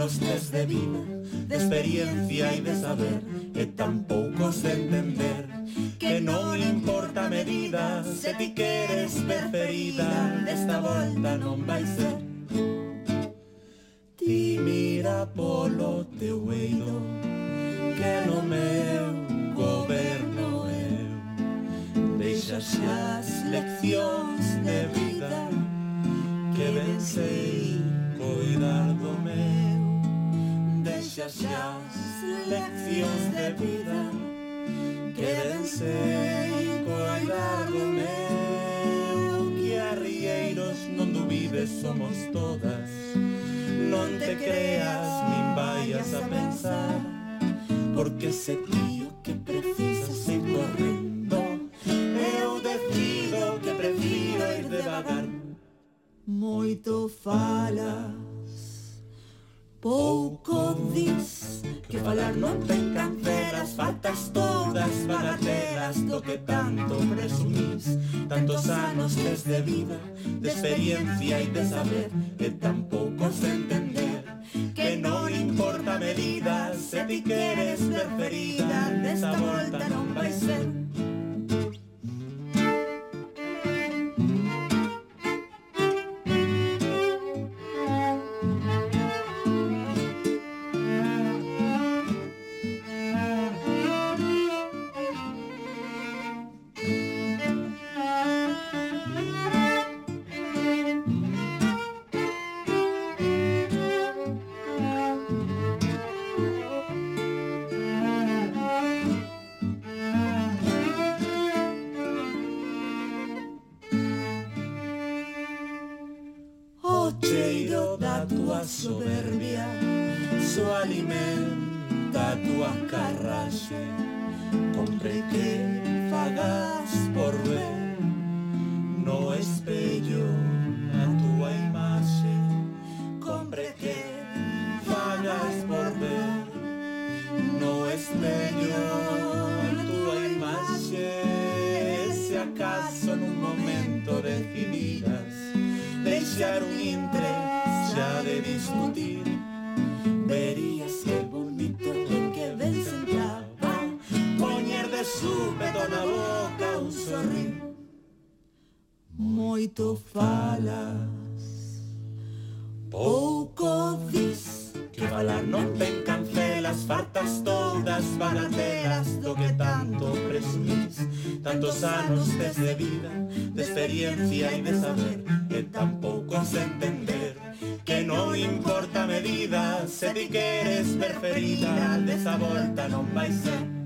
[SPEAKER 9] nos tes de vida, de experiencia e de saber, e tampouco se entender que non importa medidas, se ti queres preferida, desta volta non vai ser alegría y de saber que tampoco do que tanto presumís, tantos anos desde vida, de experiencia e de saber, que tampouco es entender que no importa medida, se ti queres ver preferida, Desa volta non vai ser.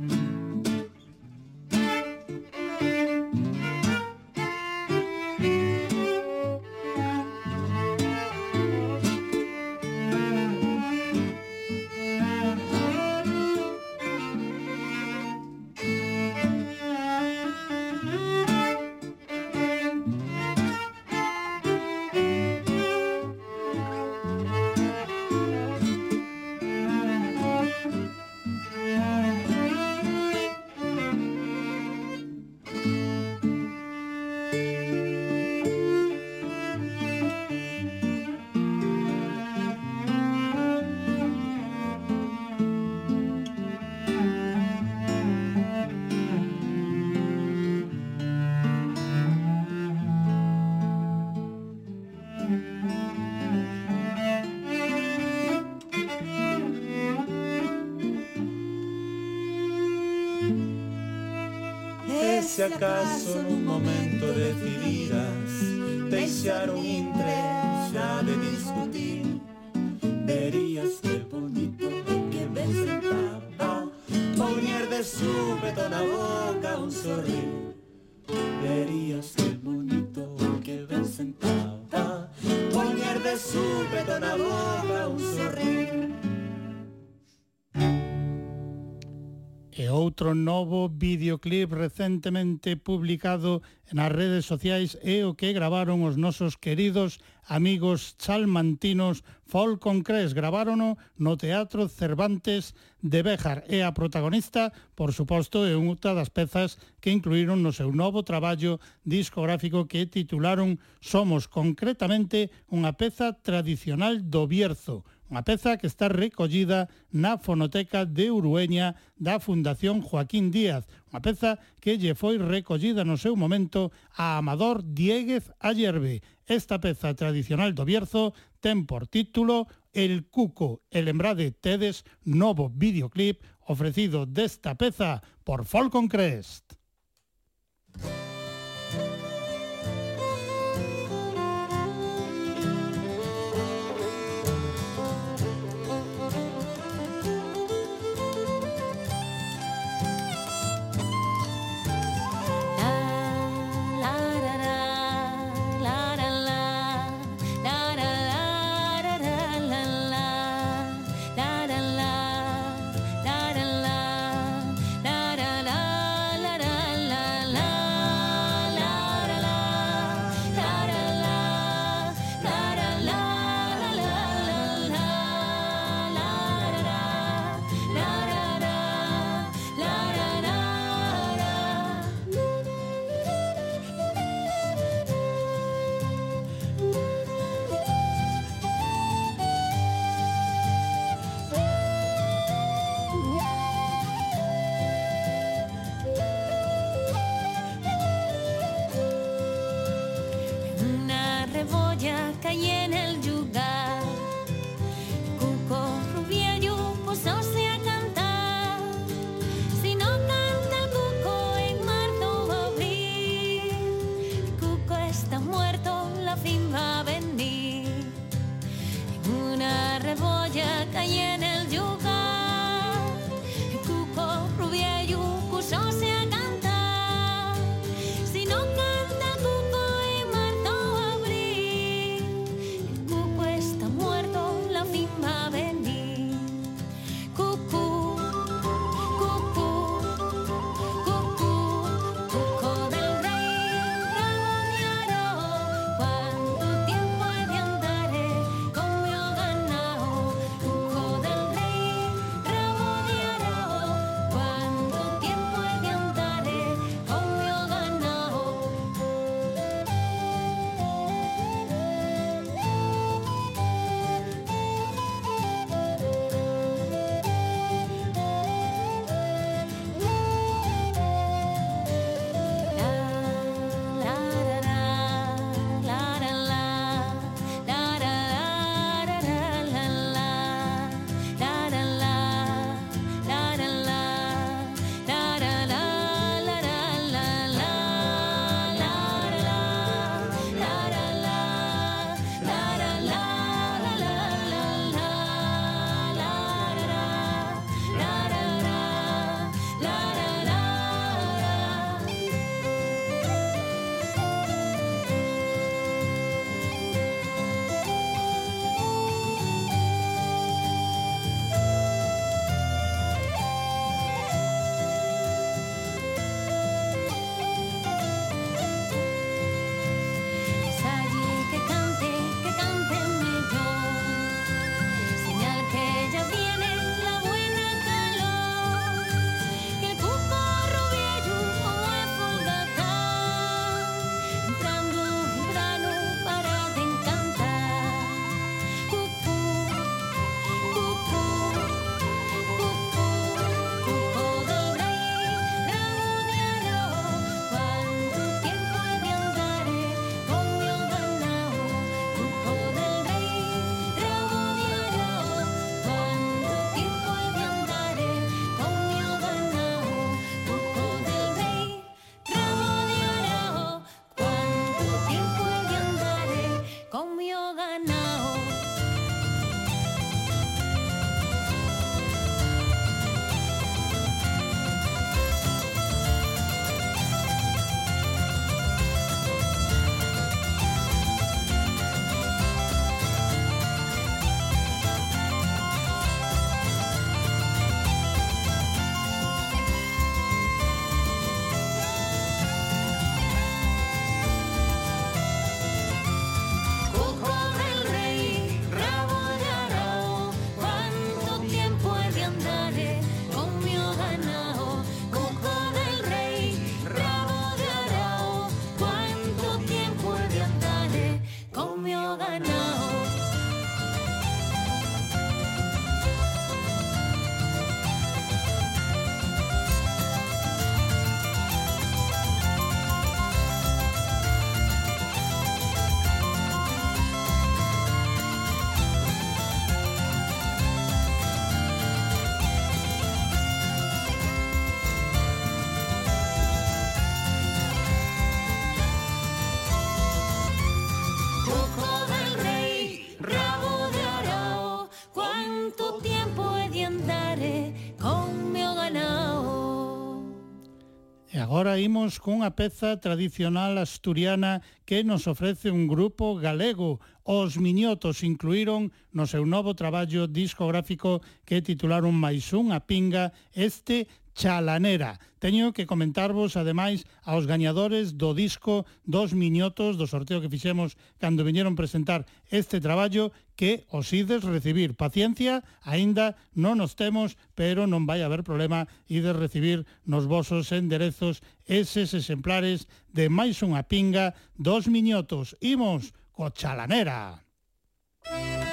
[SPEAKER 1] outro novo videoclip recentemente publicado nas redes sociais é o que gravaron os nosos queridos amigos chalmantinos Falcon Cres, Gravárono no Teatro Cervantes de Béjar. E a protagonista, por suposto, é unha das pezas que incluíron no seu novo traballo discográfico que titularon Somos, concretamente, unha peza tradicional do Bierzo unha peza que está recollida na Fonoteca de Urueña da Fundación Joaquín Díaz, unha peza que lle foi recollida no seu momento a Amador Dieguez Ayerbe. Esta peza tradicional do Bierzo ten por título El Cuco, e lembrade tedes novo videoclip ofrecido desta peza por Folcon Crest. Agora imos cunha peza tradicional asturiana que nos ofrece un grupo galego. Os Miñotos incluíron no seu novo traballo discográfico que titularon máis unha pinga este Chalanera. Teño que comentarvos ademais aos gañadores do disco dos Miñotos do sorteo que fixemos cando viñeron presentar este traballo que os ides recibir. Paciencia, aínda non os temos, pero non vai haber problema ides recibir nos vosos enderezos eses exemplares de máis unha pinga dos miñotos. Imos co chalanera. Música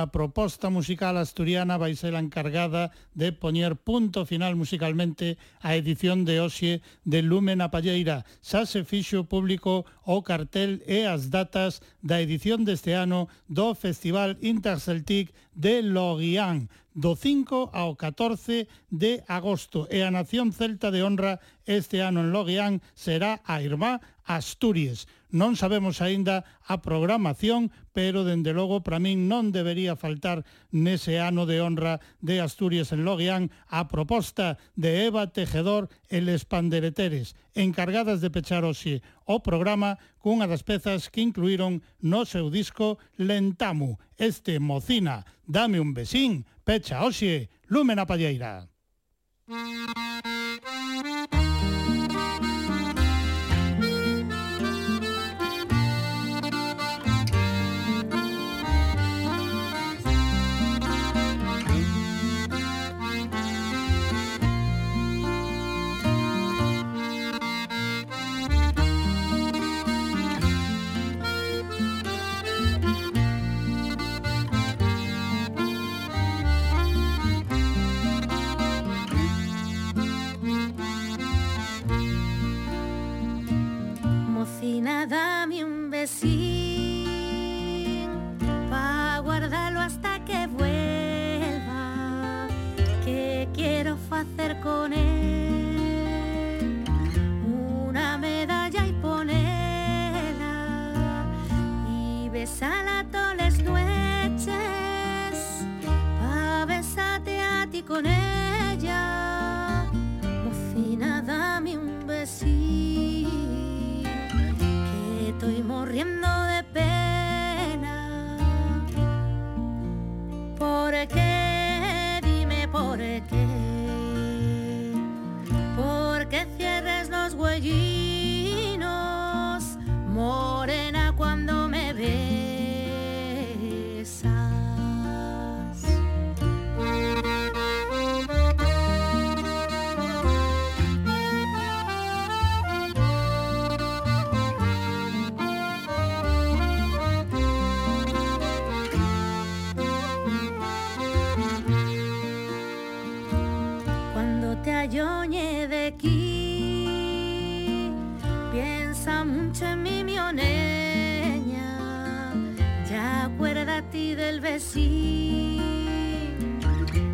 [SPEAKER 1] a proposta musical asturiana vai ser a encargada de poñer punto final musicalmente a edición de hoxe de Lume na Palleira. Xa se fixo público o cartel e as datas da edición deste ano do Festival Interceltic de Loguián do 5 ao 14 de agosto e a Nación Celta de Honra este ano en Loguián será a irmá Asturias. Non sabemos aínda a programación, pero dende logo para min non debería faltar nese ano de honra de Asturias en Loguián a proposta de Eva Tejedor e Les Pandereteres, encargadas de pechar hoxe o programa cunha das pezas que incluíron no seu disco Lentamu. Este mocina, dame un besín, pecha hoxe, Lúmena Palleira. Marina,
[SPEAKER 10] dame un besín, pa' guardarlo hasta que vuelva, que quiero hacer con él una medalla y ponerla y besarla todas las noches, pa' besarte a ti con él. Mocina, dame un besito estoy muriendo de pena. ¿Por qué? Dime por qué. ¿Por qué cierres los huellitos? Acuérdate del vecino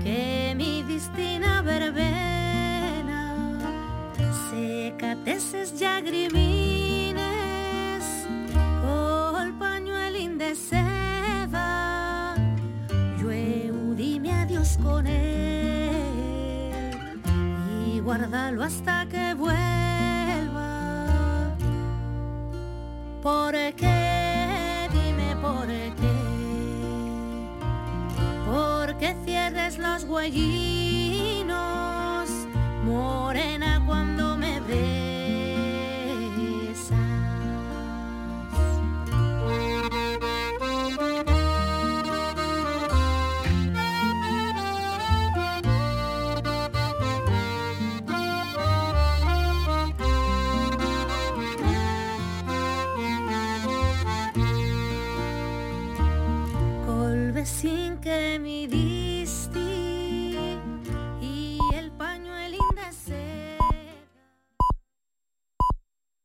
[SPEAKER 10] que mi distina verbena secateses ya grimines col pañuelín de seda yo dime adiós con él y guárdalo hasta que vuelva ¿Por qué? Dime por qué. ¿Por qué cierres los huellinos, morena, cuando me ves?